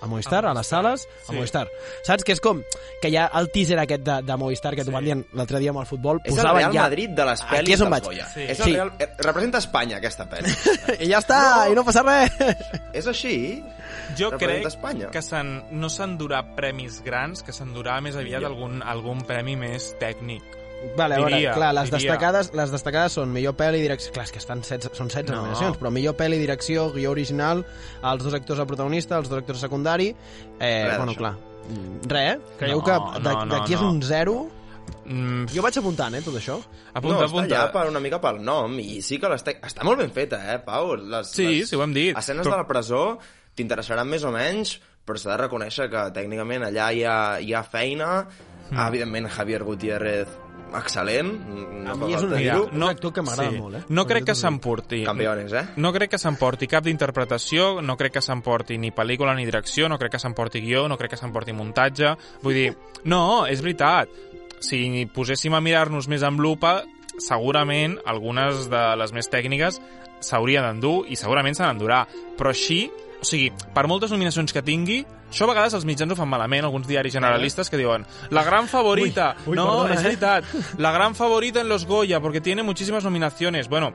A: a Movistar,
C: A
A: a les sales, a
C: sí.
A: Movistar. Saps? Que és com que hi ha el teaser aquest de, de Movistar que t'ho
C: Sí.
A: van dient l'altre dia amb el futbol,
D: És el
A: posaven
D: Real
A: ja...
D: Madrid de les
A: Aquí
D: pel·lis
A: és on
D: dels
A: vaig.
D: Goya.
C: Sí.
D: És el
A: Sí.
D: Real... eh, Representa Espanya, aquesta pel·li. (laughs)
A: I ja està, i no passa res!
D: és així?
C: Jo
D: representa
C: crec
D: Espanya.
C: que no s'endurà premis grans, que s'endurà més aviat algun, algun premi més tècnic.
A: Vale, a veure,
C: Diria,
A: clar, les
C: diria.
A: destacades, les destacades són millor pel·li i direcció... Clar, que estan 16, són 16
C: No.
A: nominacions, però millor pel·li, direcció, guió original, els dos actors de protagonista, els dos actors secundari... Eh,
D: Res
A: bueno, clar, mm, res, eh? Creieu
C: No,
A: que
C: no,
A: de-
C: no,
A: d'aquí és
C: no.
A: un zero?
C: Mm,
A: Jo vaig apuntant, eh, tot això.
C: apunta,
D: no,
C: apunta.
D: està allà per, una mica pel nom, i sí que l'està... Està molt ben feta, eh, Pau? Les,
C: Sí,
D: les
C: sí, ho hem dit.
D: Escenes
C: Però-
D: de la presó t'interessaran més o menys, però s'ha de reconèixer que tècnicament allà hi ha, hi ha feina, mm. evidentment Javier Gutiérrez excel·lent, no
A: A mi és un, mira,
D: dir-ho.
A: un actor que m'agrada molt, eh?
C: No crec que s'emporti.
D: Campeones, eh?
C: No crec que s'emporti cap d'interpretació, no crec que s'emporti ni pel·lícula ni direcció, no crec que s'emporti guió, no crec que s'emporti muntatge. Vull dir, no, és veritat. Si poséssim a mirar-nos més amb lupa, segurament algunes de les més tècniques s'hauria d'endur i segurament se n'endurà. Però així, o sigui, per moltes nominacions que tingui, això a vegades els mitjans ho fan malament, alguns diaris generalistes que diuen la gran favorita,
A: Uy, uy,
C: no,
A: perdona,
C: és
A: eh?
C: veritat, (laughs) la gran favorita en los Goya porque tiene muchísimas nominaciones. Bueno,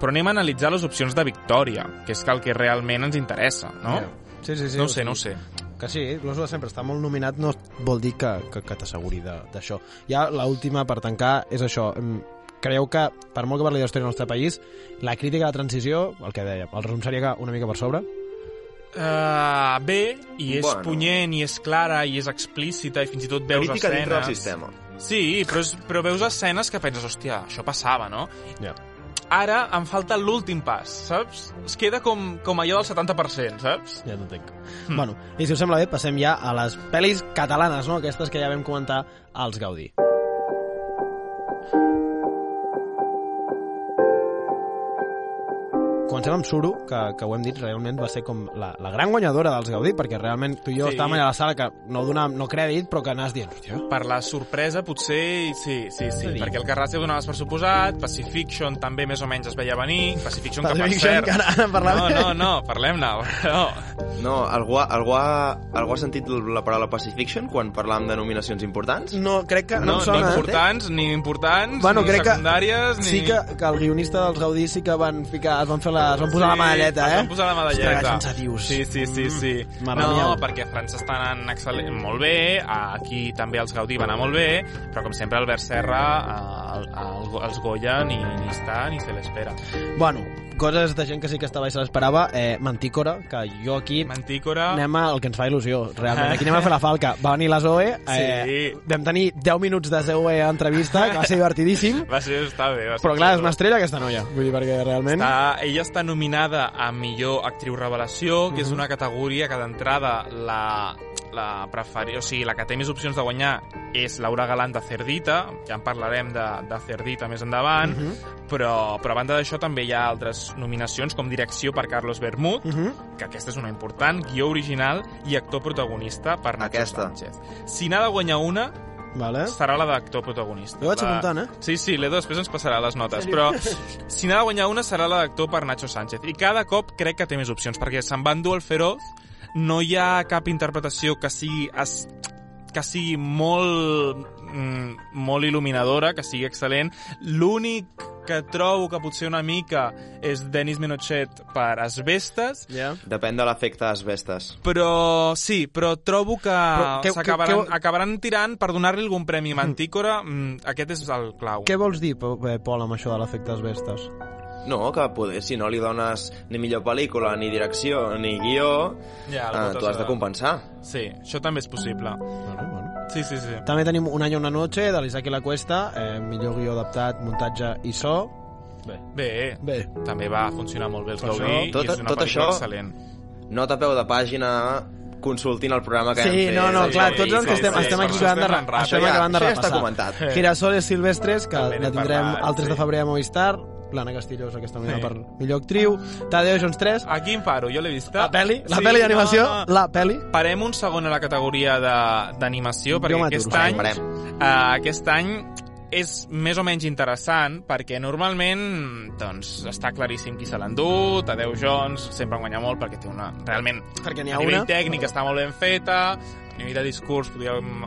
C: però anem a analitzar les opcions de victòria, que és el que realment ens interessa, no?
A: Sí, sí, sí.
C: No ho sé,
A: sigui,
C: no ho sé.
A: Que sí, l'Oso de sempre està molt nominat no vol dir que, que, que t'asseguri d'això. Ja l'última per tancar és això. Em, Creieu que, per molt que parli d'història del nostre país, la crítica de la transició, el que deia, el resum seria que una mica per sobre?
C: Uh, bé, i és
D: Bueno.
C: punyent, i és clara, i és explícita, i fins i tot veus
D: Crítica
C: escenes...
D: dintre del sistema.
C: Sí, però, és, però veus escenes que penses, hòstia, això passava, no?
A: Ja.
C: Ara em falta l'últim pas, saps? Es queda com, com allò del 70%, saps?
A: Ja t'entenc. Mm. Bueno, i si us sembla bé, passem ja a les pel·lis catalanes, no? Aquestes que ja vam comentar als Gaudí. Comencem amb Suro, que, que ho hem dit, realment va ser com la, la gran guanyadora dels Gaudí, perquè realment tu i jo
C: Sí.
A: sí. estàvem allà a la sala que no donàvem no crèdit, però que anaves dient, hòstia,
C: Per la sorpresa, potser, sí, sí, sí,
A: dir.
C: perquè el Carràs ja ho donaves per suposat, Pacifiction també més o menys es veia venir, Pacifiction, que per
A: Pacifiction,
C: cert...
A: que ara.
C: No, no, no, parlem-ne, no.
D: No, algú, ha- algú, ha, algú ha sentit la paraula Pacifiction quan parlàvem de nominacions importants?
A: no, crec que no,
C: No,
A: em sona.
C: ni
A: eh?
C: importants, ni importants,
A: Bueno,
C: ni
A: crec que
C: secundàries, ni...
A: sí que, que el guionista dels Gaudí sí que van ficar, es van fer la, es van posar la medalleta,
C: es
A: eh?
C: van posar la medalleta.
A: Ostres, que sensatius.
C: Sí, sí, sí, sí.
A: Mm,
C: no,
A: mia.
C: perquè a França estan anant excel·lent, molt bé, aquí també els Gaudí van anar molt bé, però com sempre Albert Serra, el, el, els Goya ni, ni està ni se l'espera.
A: Bueno, coses de gent que sí que estava i se l'esperava. Eh, Mantícora, que jo aquí
C: Mantícora...
A: anem al que ens fa il·lusió, realment. Aquí anem a fer la falca. Va venir la Zoe, eh,
C: Sí.
A: vam tenir 10 minuts de Zoe a entrevista, que va ser divertidíssim,
C: Va ser, està bé. Va ser
A: però clar, és una estrella aquesta noia, vull dir, perquè realment...
C: Està, ella està nominada a millor actriu revelació, que és
A: Mhm.
C: una categoria que d'entrada la, la preferir, o sigui, la que té més opcions de guanyar és Laura Galant de Cerdita, ja en parlarem de, de Cerdita més endavant,
A: Mhm.
C: però, però a banda d'això també hi ha altres nominacions com direcció per Carlos Bermud,
A: Mhm.
C: que aquesta és una important, guió original i actor protagonista per Nacho
D: Aquesta.
C: Sánchez. Si n'ha de guanyar una,
A: Vale.
C: serà la d'actor protagonista.
A: Jo vaig
C: La-
A: apuntant, eh?
C: Sí, sí, l'Edo després ens passarà les notes, però (laughs) si n'ha de guanyar una serà la d'actor per Nacho Sánchez. I cada cop crec que té més opcions, perquè se'n va endur el Feroz, no hi ha cap interpretació que sigui, es, que sigui molt, mm, molt il·luminadora, que sigui excel·lent. L'únic que trobo que potser una mica és Denis Menochet per Asbestes,
A: Ja.
D: Depèn de l'efecte asbestes.
C: però sí, però trobo que
A: Però què-
C: s'acabaran
A: què-
C: acabaran tirant per donar-li algun premi a (laughs) Mantícora. Mm, aquest és el clau.
A: Què vols dir, Po- Pol, amb això de l'efecte asbestes?
D: No, que poder, si no li dones ni millor pel·lícula, ni direcció, ni guió,
C: Ja, el
D: eh, tu has de compensar.
C: Sí, això també és possible.
A: Bueno, bueno.
C: Sí, sí, sí.
A: També tenim Un any una noche, de l'Isaac i la Cuesta, eh, millor guió adaptat, muntatge i so. Bé.
C: Bé,
A: Bé.
C: també va funcionar molt bé
A: això,
C: Gaudí
D: tot-
C: i és una
D: tot això-
C: excel·lent.
D: Nota a peu de pàgina, consultin el programa que
A: Sí,
D: hem fet.
A: no, no,
C: sí,
A: clar,
C: sí,
A: tots els que
C: sí,
A: estem,
C: sí,
A: estem aquí acabant de,
C: ràpid.
A: això
D: ja,
A: acabant de
D: això ja està
A: repassar.
D: comentat.
A: Girasoles Silvestres, que la tindrem
C: parlat,
A: el 3 de
C: sí.
A: febrer a Movistar, que està nominada
C: Sí.
A: per millor actriu, Tadeo Jones 3,
C: Aquí em paro, jo l'he vista.
A: la peli, la peli d'animació,
C: no, no.
A: la peli.
C: Parem un segon a la categoria de- d'animació, perquè aquest any, uh, aquest any és més o menys interessant perquè normalment doncs, està claríssim qui se l'endú, Tadeu Jones sempre guanya molt perquè té una... Realment,
A: Perquè ha
C: a nivell
A: una.
C: tècnic està molt ben feta, a nivell de discurs podríem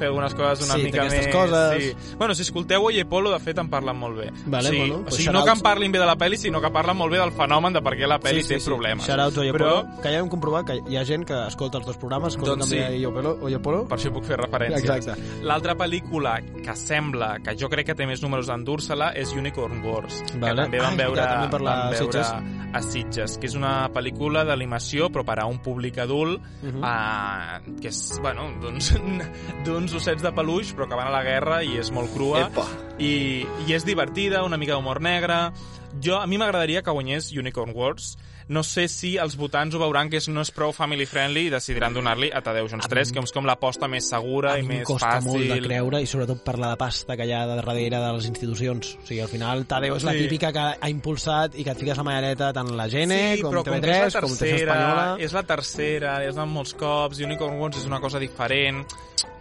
C: fer algunes coses una
A: Sí,
C: mica més...
A: coses.
C: Sí. Bueno, si escolteu Oye Polo, de fet, en parlen molt bé.
A: Vale,
C: o sigui,
A: bueno,
C: o
A: pues
C: sigui
A: shout
C: no que en parlin bé de la pel·li, sinó que parlen molt bé del fenomen de per què la pel·li té problemes.
A: Shoutouts Oye
C: Però,
A: Polo, que ja hem comprovat que hi ha gent que escolta els dos programes, escolta
C: Doncs
A: també
C: sí.
A: Oye Polo, Oye Polo.
C: per això puc fer referències.
A: Exacte.
C: L'altra pel·lícula que sembla que jo crec que té més números d'endur-se-la és Unicorn Wars,
A: Vale.
C: que també vam
A: Ai,
C: veure,
A: també per la
C: vam veure
A: Sitges.
C: a Sitges, que és una pel·lícula d'animació però per a un públic adult
A: Mhm.
C: eh, que és, bueno, d'uns (laughs) d'uns ossets de peluix però que van a la guerra i és molt crua
D: Epa.
C: i, i és divertida, una mica d'humor negre. Jo, a mi m'agradaria que guanyés Unicorn Wars, no sé si els votants ho veuran que és, no és prou family friendly i decidiran donar-li a Tadeu Jones 3, que és com l'aposta més segura i més
A: costa
C: fàcil.
A: molt de creure i sobretot per la de pasta que hi ha de darrere de les institucions. O sigui, al final Tadeu és la
C: Sí.
A: típica que ha impulsat i que et fiques la mallareta tant la GN
C: sí,
A: com
C: però com que
A: TV3,
C: és la
A: com TV
C: tercera,
A: Espanyola...
C: és la tercera, és amb molts cops, i Unicorn Wars és una cosa diferent.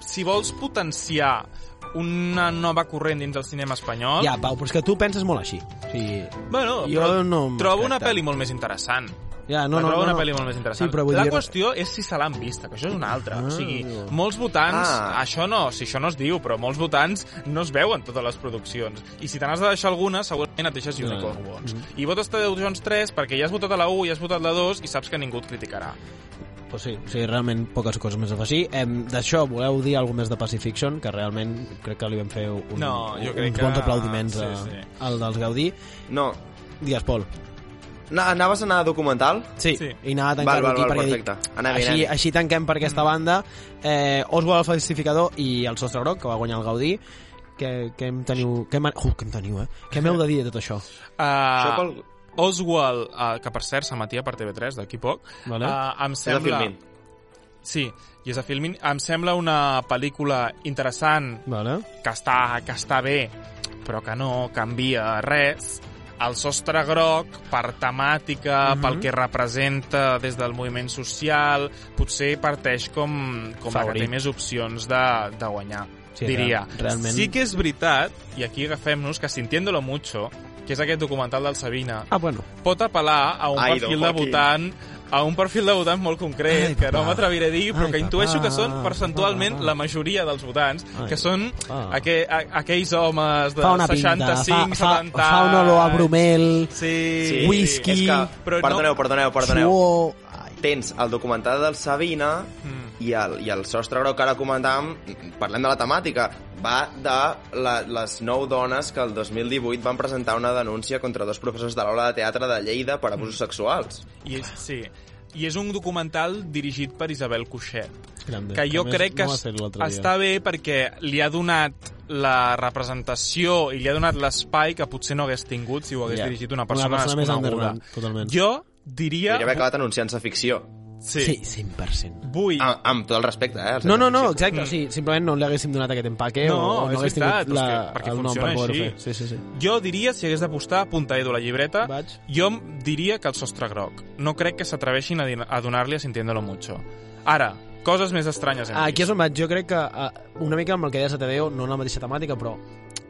C: Si vols potenciar una nova corrent dins del cinema espanyol...
A: Ja, Pau, però és que tu penses molt així. O sigui,
C: Bueno,
A: Jo
C: però
A: no
C: trobo una pel·li molt més interessant.
A: Ja,
C: No,
A: no, no,
C: trobo
A: no,
C: una
A: no.
C: pel·li molt més interessant.
A: Sí, però vull
C: la
A: dir...
C: qüestió és si se l'han vista, que això és una altra.
A: Ah,
C: o sigui, molts votants,
D: Ah.
C: això no, si això no es diu, però molts votants no es veuen totes les produccions. I si te n'has de deixar alguna, segurament et deixes Unicorn Wars. I votes Tadeu Jones 3 perquè ja has votat a la 1 i has votat la 2 i saps que ningú et criticarà.
A: Pues sí, sí, realment poques coses més a afegir. Em, D'això, voleu dir alguna més de Pacifiction, que realment crec que li vam fer un,
C: No, jo crec
A: uns
C: que-
A: bons aplaudiments
C: sí,
A: a,
C: sí.
A: al dels Gaudí.
D: No.
A: Digues, Pol.
D: Na, anaves a anar a documental?
A: Sí,
C: Sí.
A: i anava a
D: Val,
A: tancar-ho
D: val,
A: aquí
D: val,
A: perquè dic,
D: perfecte. Anem-hi,
A: així,
D: anem-hi.
A: així tanquem per aquesta banda. Eh, Oswald el falsificador i el Sostre Groc, que va guanyar el Gaudí. Què, què em teniu... Què, uh, què em teniu, eh? Què m'heu de dir de tot això?
C: Uh, (laughs)
D: Això pel...
C: Oswald, uh, que per cert s'emetia per TV3 d'aquí poc,
A: Vale.
C: uh, em
D: És
C: sembla...
D: Filmin.
C: Sí, i és a Filmin. Em sembla una pel·lícula interessant,
A: Vale.
C: que està, que està bé, però que no canvia res. El sostre groc, per temàtica,
A: Mhm.
C: pel que representa des del moviment social, potser parteix com, com la que té més opcions de, de guanyar,
A: Sí,
C: diria.
A: real- realment.
C: Sí que és veritat, i aquí agafem-nos, que Sintiéndolo Mucho, que és aquest documental del Sabina,
A: Ah, bueno.
C: pot apel·lar a un
D: Ai,
C: perfil de votant a un perfil de votant molt concret,
A: Ai,
C: que no m'atreviré a dir, però
A: Ai,
C: que intueixo
A: papà.
C: que són percentualment
A: Papà.
C: la majoria dels votants,
A: Ai,
C: que són aqu a, aquells homes de
A: Fa una pinta,
C: 65,
A: fa,
C: 70
A: fa, fa un olor a bromel,
C: Sí,
D: Sí,
A: Whisky,
D: és que,
C: però
D: perdoneu,
C: no...
D: perdoneu, perdoneu.
A: suor...
D: Tens el documental del Sabina
C: Mm.
D: I el, i el sostre groc que ara comentàvem, parlem de la temàtica, va de la, les nou dones que el 2018 van presentar una denúncia contra dos professors de l'aula de teatre de Lleida per abusos sexuals.
C: I és, sí, i és un documental dirigit per Isabel Cuixet,
A: grande.
C: que jo
A: A més,
C: crec que
A: no
C: està bé perquè li ha donat la representació i li ha donat l'espai que potser no hagués tingut si ho hagués
A: Ja.
C: dirigit una persona,
A: més
C: desconeguda.
A: underground, totalment.
C: Jo diria...
D: Podria haver acabat anunciant-se ficció.
C: Sí.
A: Sí, 100%.
C: Vull...
D: Amb, amb tot el respecte, eh?
A: No, no, no, exacte, o sigui, simplement no li haguéssim donat aquest empaque
C: No,
A: o, no hagués tingut la,
C: és que- perquè
A: el nom per poder-ho fer. Sí, sí, sí.
C: Jo diria, si hagués d'apostar, apunta Edu la llibreta,
A: Vaig.
C: jo diria que el sostre groc. No crec que s'atreveixin a, a donar-li a Sintiéndolo Mucho. Ara, coses més estranyes hem
A: Ah, Aquí és on vaig. Jo crec que uh, una mica amb el que deies a TVO, no en la mateixa temàtica, però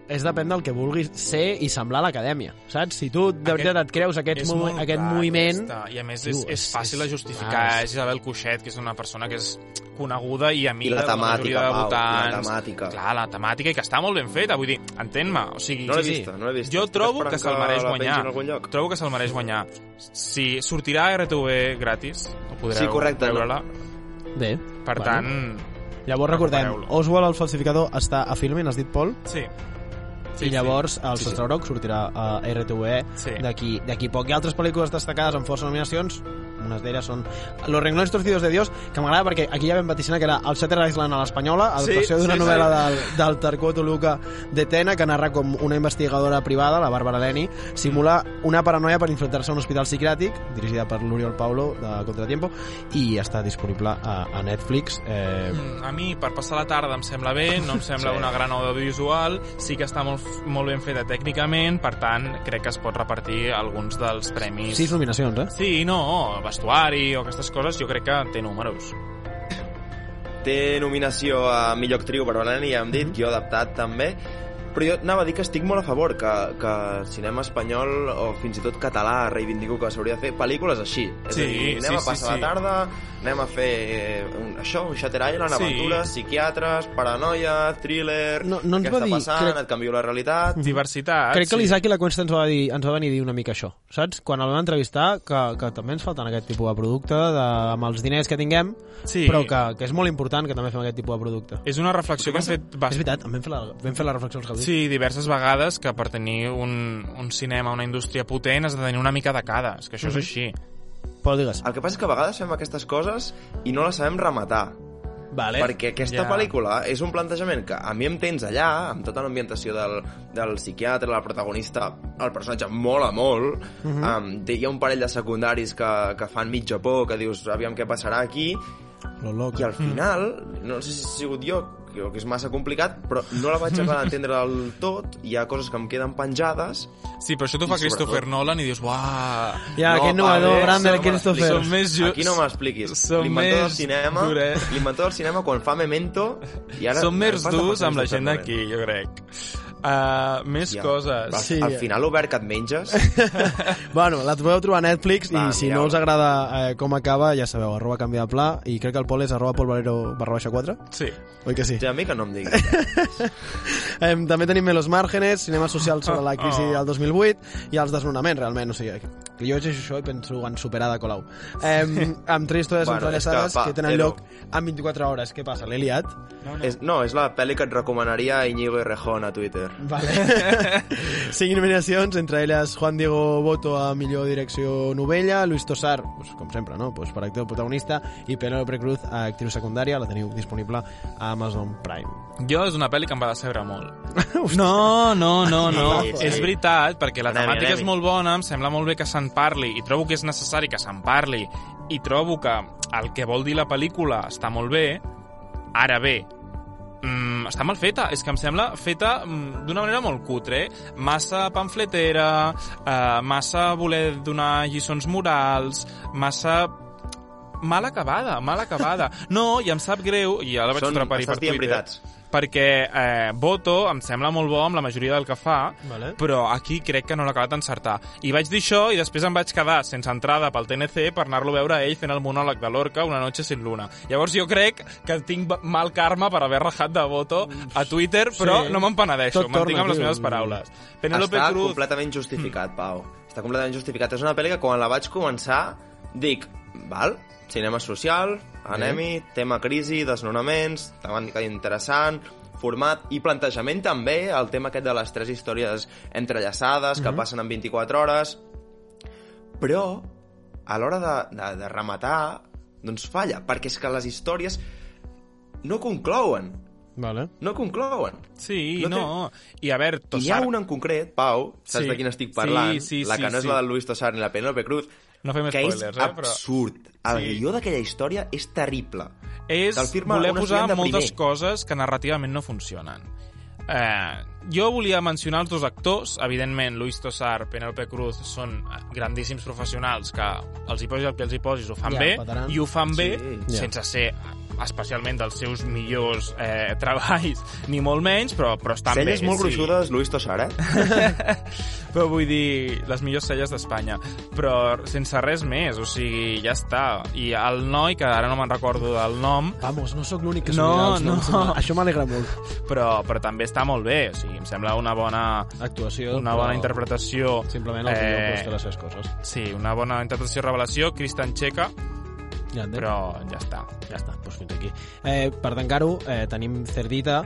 A: és depèn del que vulguis ser i semblar a l'acadèmia, saps? Si tu de
C: Aquest-
A: veritat et creus aquest, mo
C: molt
A: aquest
C: clar,
A: moviment...
C: I a més és, és
A: és-
C: fàcil de justificar.
A: ah, és-
C: És Isabel Cuixet, que és una persona que és coneguda i
D: I
C: amiga
D: la
C: de la majoria
D: temàtica,
C: de
D: Pau,
C: votants.
D: la temàtica.
C: Clar, la temàtica, i que està molt ben feta. Vull dir, entén-me. O sigui,
D: No l'he
C: sí,
D: vista, no l'he vista.
C: Jo trobo
D: esperant
C: que se'l mereix guanyar. Trobo que se'l mereix guanyar. Si sortirà a RTV gratis, ho podreu
D: Sí, correcte, no.
C: veure-la.
A: Bé.
C: Per
A: Bueno.
C: tant,
A: Llavors recordem. Oswald el falsificador està a Filmin, has dit, Pol?
C: sí.
A: Sí, I llavors el
D: Sí, sí.
A: Sostre Groc sortirà a RTV
C: Sí.
A: d'aquí poc. Hi ha altres pel·lícules destacades amb força nominacions, unes d'elles són Los renglones torcidos de Dios, que m'agrada perquè aquí ja vam vaticinar que era el Shutter Island a l'espanyola, adaptació
C: Sí,
A: d'una
C: sí,
A: novel·la
C: sí.
A: del, del Tarquoto Luca de Tena, que narra com una investigadora privada, la Bàrbara Leni, simula una paranoia per enfrontar-se a un hospital psiquiàtric, dirigida per l'Oriol Paulo, de Contratiempo, i està disponible a, a Netflix. Eh,
C: Mm, A mi, per passar la tarda, em sembla bé, no em sembla
D: Sí.
C: una gran audiovisual, sí que està molt, molt ben feta tècnicament, per tant, crec que es pot repartir alguns dels premis.
A: sis nominacions, eh?
C: Sí, no, vestuari o aquestes coses, jo crec que té números.
D: Té nominació a millor actriu Barbalena, ja hem dit, guió adaptat també, però jo anava a dir que estic molt a favor que, que el cinema espanyol o fins i tot català reivindico que s'hauria de fer pel·lícules així. És
C: Sí,
D: a dir, anem
C: sí,
D: a
C: sí,
D: passar
C: sí.
D: la tarda, anem a fer eh, un, això, un Shutter Island,
C: Sí.
D: aventures, psiquiatres, paranoia, thriller,
A: No- no ens
D: què
A: va
D: està
A: dir,
D: passant,
A: crec-
D: et canvio la realitat...
C: Diversitat,
A: Crec que
C: sí.
A: l'Isaac i la Cuesta ens va, dir, ens va venir a dir una mica això, saps? Quan el vam entrevistar, que, que també ens falten aquest tipus de producte, de, amb els diners que tinguem,
C: Sí.
A: però que, que és molt important que també fem aquest tipus de producte.
C: És una reflexió que hem fet
A: És
C: bast...
A: veritat, vam fer la, vam fer la reflexió als
C: Sí, diverses vegades que per tenir un, un cinema, una indústria potent, has de tenir una mica de cada. És que això és així.
A: Pol, digues.
D: El que passa és que a vegades fem aquestes coses i no les sabem rematar.
A: Vale.
D: Perquè aquesta
C: Ja.
D: pel·lícula és un plantejament que a mi em tens allà, amb tota l'ambientació del, del psiquiatre, la protagonista, el personatge mola molt, uh
A: Mhm.
D: -huh. um, hi ha un parell de secundaris que, que fan mitja por, que dius, aviam què passarà aquí,
A: Lo loco.
D: i al final, no sé si ha sigut jo, que, que és massa complicat, però no la vaig acabar (laughs) d'entendre del tot, hi ha coses que em queden penjades,
C: Sí, però això t'ho fa Christopher
D: sobretot-
C: Nolan i dius, uah...
A: Ja,
D: No,
A: aquest innovador, Brandon
D: som-
A: Christopher.
C: som més ju-
D: Aquí no m'expliquis. L'inventor del cinema,
C: duret.
D: l'inventor del cinema quan fa Memento i ara
C: Som més durs amb la gent d'aquí, jo crec. Uh, més
D: Ja.
C: coses.
D: Al,
A: Sí.
D: al final obert que et menges (laughs)
A: Bueno, la podeu trobar a Netflix
D: Va,
A: i si no
D: mireu-la.
A: us agrada eh, com acaba, ja sabeu, arroba canvia de pla i crec que el Pol és arroba polvalero barra baixa 4,
C: Sí.
A: oi que sí?
D: ja a mi que no em diguis (laughs)
A: Eh, també tenim Melos Márgenes, cinema social sobre la crisi
C: Oh.
A: del 2008 i els desnonaments, realment, o sigui, que jo llegeixo això i penso en superar de Colau. Eh, amb tres històries
D: Bueno, que,
A: entrellaçades
D: va,
A: que, tenen lloc en 24 hores. Què passa, l'he liat?
C: No, no.
D: és, no, és la pel·li que et recomanaria Íñigo Errejón a Twitter
A: Vale. (laughs) Cinc nominacions, entre elles Juan Diego Boto a millor direcció novella, Luis Tosar, pues, com sempre, no? pues, per actor protagonista, i Penélope Cruz a actriu secundària, la teniu disponible a Amazon Prime.
C: Jo és una pel·li que em va decebre molt. (laughs) No, no, no, no.
D: Sí, sí.
C: És veritat, perquè la temàtica és molt bona, em sembla molt bé que se'n parli, i trobo que és necessari que se'n parli, i trobo que el que vol dir la pel·lícula està molt bé, ara bé, està mal feta, és que em sembla feta mm, d'una manera molt cutre, eh? massa pamfletera, eh, massa voler donar lliçons morals, massa mal acabada, mal acabada. (laughs) No, i em sap greu, i ja la vaig
D: Són-
C: atrapar per Twitter,
D: veritats.
C: Perquè eh, Boto em sembla molt bo amb la majoria del que fa,
A: Vale.
C: però aquí crec que no l'ha acabat d'encertar. I vaig dir això i després em vaig quedar sense entrada pel TNC per anar-lo a veure a ell fent el monòleg de l'Orca una noche sin luna. Llavors jo crec que tinc mal karma per haver rajat de Boto a Twitter, però
A: Sí.
C: no me'n penedeixo,
A: Tot
C: mantinc amb les meves paraules. Penélope
D: Està
C: Cruz...
D: completament justificat, Pau. Està completament justificat. És una pel·li que quan la vaig començar dic, val, cinema social, anem-hi, tema crisi, desnonaments, temàtica interessant, format i plantejament també, el tema aquest de les tres històries entrellaçades que passen en 24 hores, però a l'hora de, de, de rematar, doncs falla, perquè és que les històries no conclouen,
A: Vale.
D: no conclouen.
C: Sí,
D: No té-
C: no. I a veure,
D: I n'hi ha
C: Tossar...
D: una en concret, Pau, saps
C: Sí.
D: de quin estic parlant?
C: Sí, sí,
D: la
C: sí,
D: que no és
C: sí.
D: la del Luis Tosar ni la Penélope Cruz,
C: No fem
D: que és
C: spoilers, eh, però-
D: absurd. El
C: Sí.
D: guió d'aquella història és terrible.
C: és voler posar moltes
D: primer.
C: coses que narrativament no funcionen. Eh, jo volia mencionar els dos actors, evidentment Luis Tosar, Penélope Cruz són grandíssims professionals que els hi posis el que els hi posis ho fan
A: Ja,
C: bé
A: petaran.
C: i ho fan bé
D: Sí.
A: Ja.
C: sense ser especialment dels seus millors eh, (laughs) treballs, ni molt menys, però, però estan bé.
D: Celles molt
C: sí.
D: gruixudes, Luis Tosar, eh? (laughs)
C: Però vull dir, les millors celles d'Espanya. Però sense res més, o sigui, ja està. I el noi, que ara no me'n recordo del nom,
A: Vamos, no sóc l'únic que
C: No,
A: els noms.
C: no.
A: Això m'alegra molt.
C: però, però també està molt bé, o sigui, em sembla una bona,
A: Actuació.
C: una bona interpretació.
A: Simplement el
C: Eh,
A: té les seves coses.
C: Sí, una bona interpretació revelació, Cristian Checa,
A: Ja
C: però ja està.
A: Ja està, doncs fins aquí. Eh, per tancar-ho, eh, tenim Cerdita,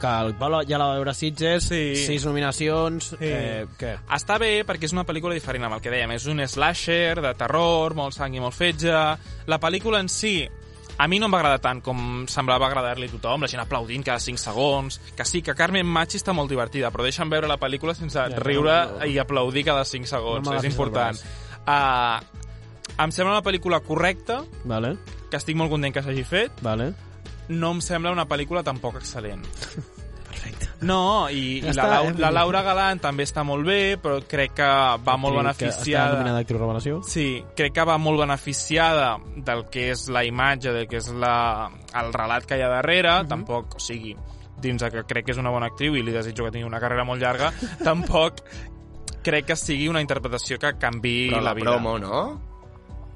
A: que el Pablo ja la va veure Sitges,
C: Sí.
A: sis nominacions, eh, què?
C: Està bé perquè és una pel·lícula diferent amb el que dèiem. És un slasher de terror, molt sang i molt fetge. La pel·lícula en si a mi no em va agradar tant com semblava agradar-li a tothom, la gent aplaudint cada 5 segons, que sí, que Carmen Machi està molt divertida, però deixa'm veure la pel·lícula sense
A: Ja,
C: riure
A: no, no.
C: i aplaudir cada 5 segons,
A: No
C: és important. Uh, em sembla una pel·lícula correcta,
A: Vale,
C: que estic molt content que s'hagi fet,
A: vale.
C: no em sembla una pel·lícula tampoc excel·lent. (laughs)
A: Perfecte.
C: No, i,
A: Ja
C: i
A: està,
C: la, Lau,
A: eh?
C: la Laura Galant també està molt bé, però crec que va molt
A: Està
C: beneficiada.
A: nominada d'actriu revelació.
C: Sí, crec que va molt beneficiada del que és la imatge, del que és la, el relat que hi ha darrere, tampoc, o sigui, dins que crec que és una bona actriu i li desitjo que tingui una carrera molt llarga, (laughs) tampoc crec que sigui una interpretació que canvi
D: Però
C: la
D: la
C: vida.
D: promo, no?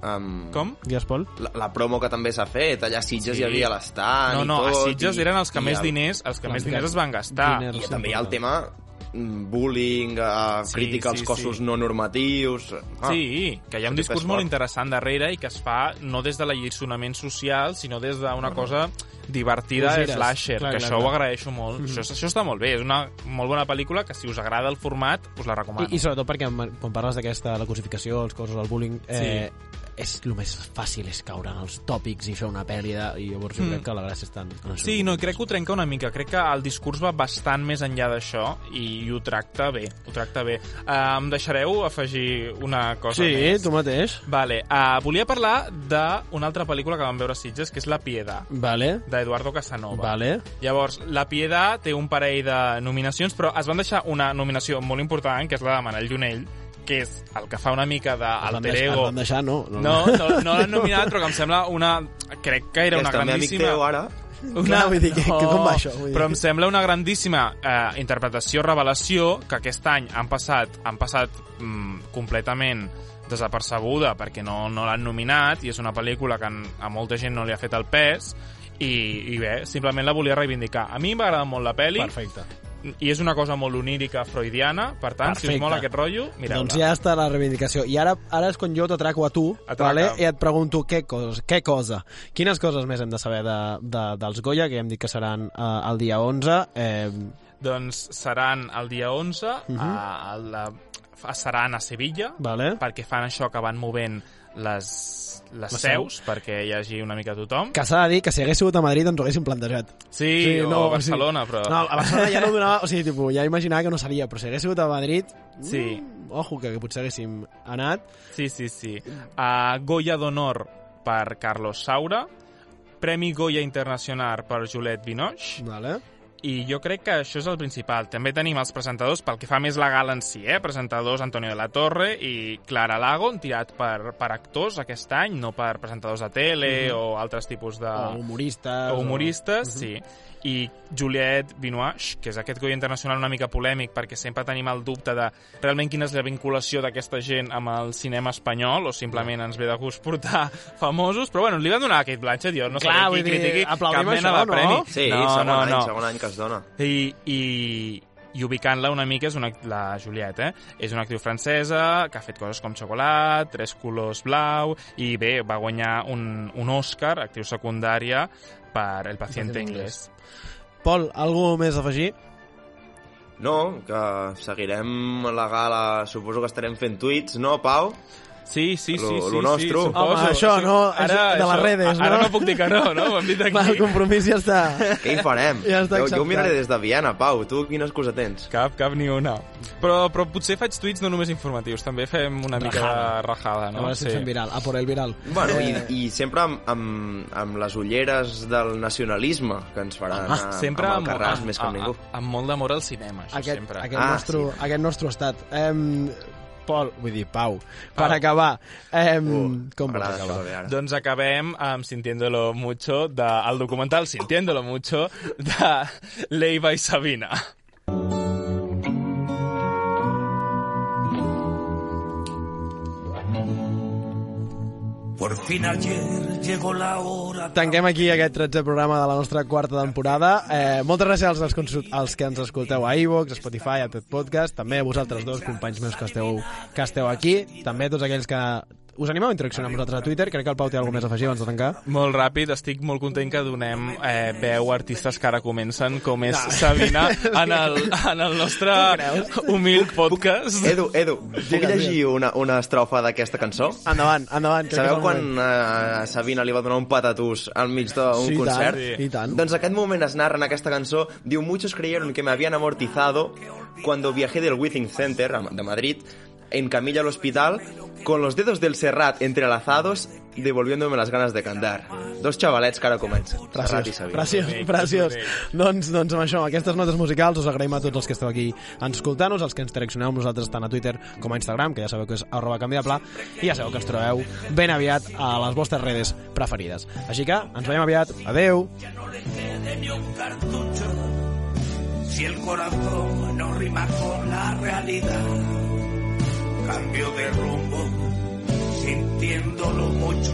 D: Um,
C: Com?
A: Digues, Pol?
D: La, la promo que també s'ha fet, allà a Sitges
C: Sí.
D: hi havia l'estant
C: No,
D: i
C: no,
D: tot.
C: a Sitges
D: i,
C: eren els que més
D: el-
C: diners, els que més diners es van gastar.
A: diners.
D: I també hi ha el tema mm, bullying, uh,
C: Sí,
D: crítica als
C: sí,
D: cossos
C: sí.
D: no normatius... Ah,
C: Sí, que hi ha un discurs
D: és
C: molt interessant darrere i que es fa no des de l'alliçonament social, sinó des d'una cosa divertida,
A: Llegeres.
C: slasher,
A: Clar,
C: que
A: clar,
C: això
A: clar.
C: ho agraeixo molt.
A: Mhm.
C: Això, això està molt bé, és una molt bona pel·lícula que si us agrada el format, us la recomano.
A: I, I sobretot perquè quan parles d'aquesta, la cosificació, els cossos, el bullying, eh, és el més fàcil és caure en els tòpics i fer una pel·li de, i llavors jo
C: Mm.
A: crec que la gràcia està en, això.
C: Sí, no, crec que ho trenca una mica. Crec que el discurs va bastant més enllà d'això i, i ho tracta bé, ho tracta bé. Uh, em deixareu afegir una cosa
A: sí
C: més?
A: tu mateix.
C: Vale, uh, volia parlar d'una altra pel·lícula que vam veure a Sitges, que és La Piedad,
A: Vale,
C: d'Eduardo Casanova.
A: vale.
C: Llavors, La Piedad té un parell de nominacions, però es van deixar una nominació molt important, que és la de Manel Llull, que és el que fa una mica d'alter ego.
A: es van deixar, no.
C: No, no, no l'han nominat, però que em sembla una... Crec que era una grandíssima...
D: teu, ara.
A: Clar, vull dir, que- que com va això? Vull dir.
C: Però em sembla una grandíssima eh, interpretació, revelació, que aquest any han passat, han passat mm, completament desapercebuda perquè no, no l'han nominat i és una pel·lícula que en- a molta gent no li ha fet el pes i, i bé, simplement la volia reivindicar. A mi m'ha agradat molt la pel·li
A: Perfecte.
C: I és una cosa molt onírica freudiana, per tant, si
A: Perfecte.
C: us mola aquest rotllo, mireu-la.
A: Doncs ja està la reivindicació. I ara, ara és quan jo t'atraco a tu,
C: Atraca.
A: vale? i et pregunto què cosa, què cosa. Quines coses més hem de saber de, de, dels Goya, que hem dit que seran eh, el dia 11. Eh,
C: Doncs seran el dia 11, uh. -huh. a, la, a, seran a Sevilla,
A: vale?
C: perquè fan això que van movent les, les
A: Les
C: seus, perquè hi hagi una mica tothom.
A: Que s'ha de dir que si hagués sigut a Madrid ens ho haguéssim plantejat.
C: Sí, o a Barcelona, però...
A: No, a Barcelona ja no donava... O sigui, tipus, ja imaginava que no seria, però si hagués sigut a Madrid...
C: Sí.
A: Mm, ojo, que, que potser haguéssim anat.
C: Sí, sí, sí. Uh, Goya d'honor per Carlos Saura, Premi Goya Internacional per Juliette Binoche,
A: Vale.
C: I jo crec que això és el principal. També tenim els presentadors, pel que fa més la gala en si, eh? presentadors Antonio de la Torre i Clara Lago, han tirat per, per actors aquest any, no per presentadors de tele o altres tipus de...
A: O humoristes.
C: o humoristes, sí. I Juliette Binoche, que és aquest Goya Internacional una mica polèmic, perquè sempre tenim el dubte de realment quina és la vinculació d'aquesta gent amb el cinema espanyol, o simplement ens ve de gust portar (laughs) famosos, però bueno, li van donar a Kate Blanchett, jo no
A: Clar, vull
C: qui critiqui cap
A: aplaudim
C: mena
A: això,
C: de
A: no?
C: premi.
D: Sí,
C: no,
D: segon
C: no,
D: any,
C: no.
D: segon any que es dona.
C: I, i, i ubicant-la una mica és una, la Juliette, eh? És una actriu francesa que ha fet coses com Xocolat, Tres colors blau, i bé, va guanyar un, un Oscar, actriu secundària, per El paciente
A: Paciente
C: inglés.
A: Pol, algú més a afegir?
D: No, que seguirem la gala, suposo que estarem fent tuits, no, Pau?
C: Sí, sí, sí,
D: Lo-
C: sí,
D: lo nostre.
C: sí, suposo.
A: Home, això,
C: Sí,
A: no, això de les redes,
C: Ara
A: no?
C: no puc dir que no, no? Hem dit aquí.
A: Clar, el compromís ja està.
D: Què hi farem?
A: Ja està
D: jo, jo miraré des de Viena, Pau. Tu quina excusa tens?
C: Cap, cap ni una. Però, però potser faig tuits no només informatius, també fem una mica
A: Rajada.
C: de rajada,
A: A
C: no?
A: veure si fem viral. A por el viral.
D: Bueno,
A: Eh,
D: i, i sempre amb, amb, amb les ulleres del nacionalisme que ens faran
A: Ah,
D: amb,
C: Sempre
D: amb el Carràs
C: amb,
D: més que amb ningú.
C: amb molt d'amor al cinema, això
A: aquest,
C: sempre.
A: aquest,
D: Ah,
A: nostre,
D: sí.
A: aquest nostre estat. Em, Pol, vull dir, Pau, per
C: Pau.
A: acabar, em,
D: Uh,
A: com vols
D: m'agrada
A: acabar?
D: això de ara.
C: Doncs acabem amb Sintiéndolo Mucho, del documental Sintiéndolo Mucho, de Leiva i Sabina.
E: Por fin ayer llegó la hora.
A: Tanquem aquí aquest 13è programa de la nostra quarta temporada. Eh, moltes gràcies als, als, que ens escolteu a iVox, a Spotify, a Pep Podcast, també a vosaltres dos, companys meus que esteu, que esteu aquí, també a tots aquells que us animeu a interaccionar amb nosaltres a Twitter. Crec que el Pau té alguna més a afegir abans de tancar.
C: Molt ràpid, estic molt content que donem eh, veu a artistes que ara comencen, com és Sabina, (laughs) en el, en el nostre humil podcast.
D: Edu, Edu, puc llegir una, una estrofa d'aquesta cançó?
A: Endavant, endavant.
D: Sabeu quan uh, Sabina li va donar un patatús al mig d'un
A: Sí, i tant,
D: concert?
A: i tant.
D: Doncs aquest moment es narra en aquesta cançó. Diu, muchos creyeron que me habían amortizado cuando viajé del Withing Center de Madrid en camilla al hospital con los dedos del Serrat entrelazados devolviéndome las ganas de cantar. Dos xavalets que ara comencen.
C: Bonic,
A: preciós.
C: bonic.
A: Doncs, doncs amb això, amb aquestes notes musicals, us agraïm a tots els que esteu aquí escoltant-nos, els que ens interaccioneu amb nosaltres tant a Twitter com a Instagram, que ja sabeu que és arroba canviapla, i ja sabeu que ens trobeu ben aviat a les vostres redes preferides. Així que ens veiem aviat. Adeu!
E: de ni un cartucho. Si el corazón no rima con la realidad, Cambio de rumbo, sintiéndolo mucho.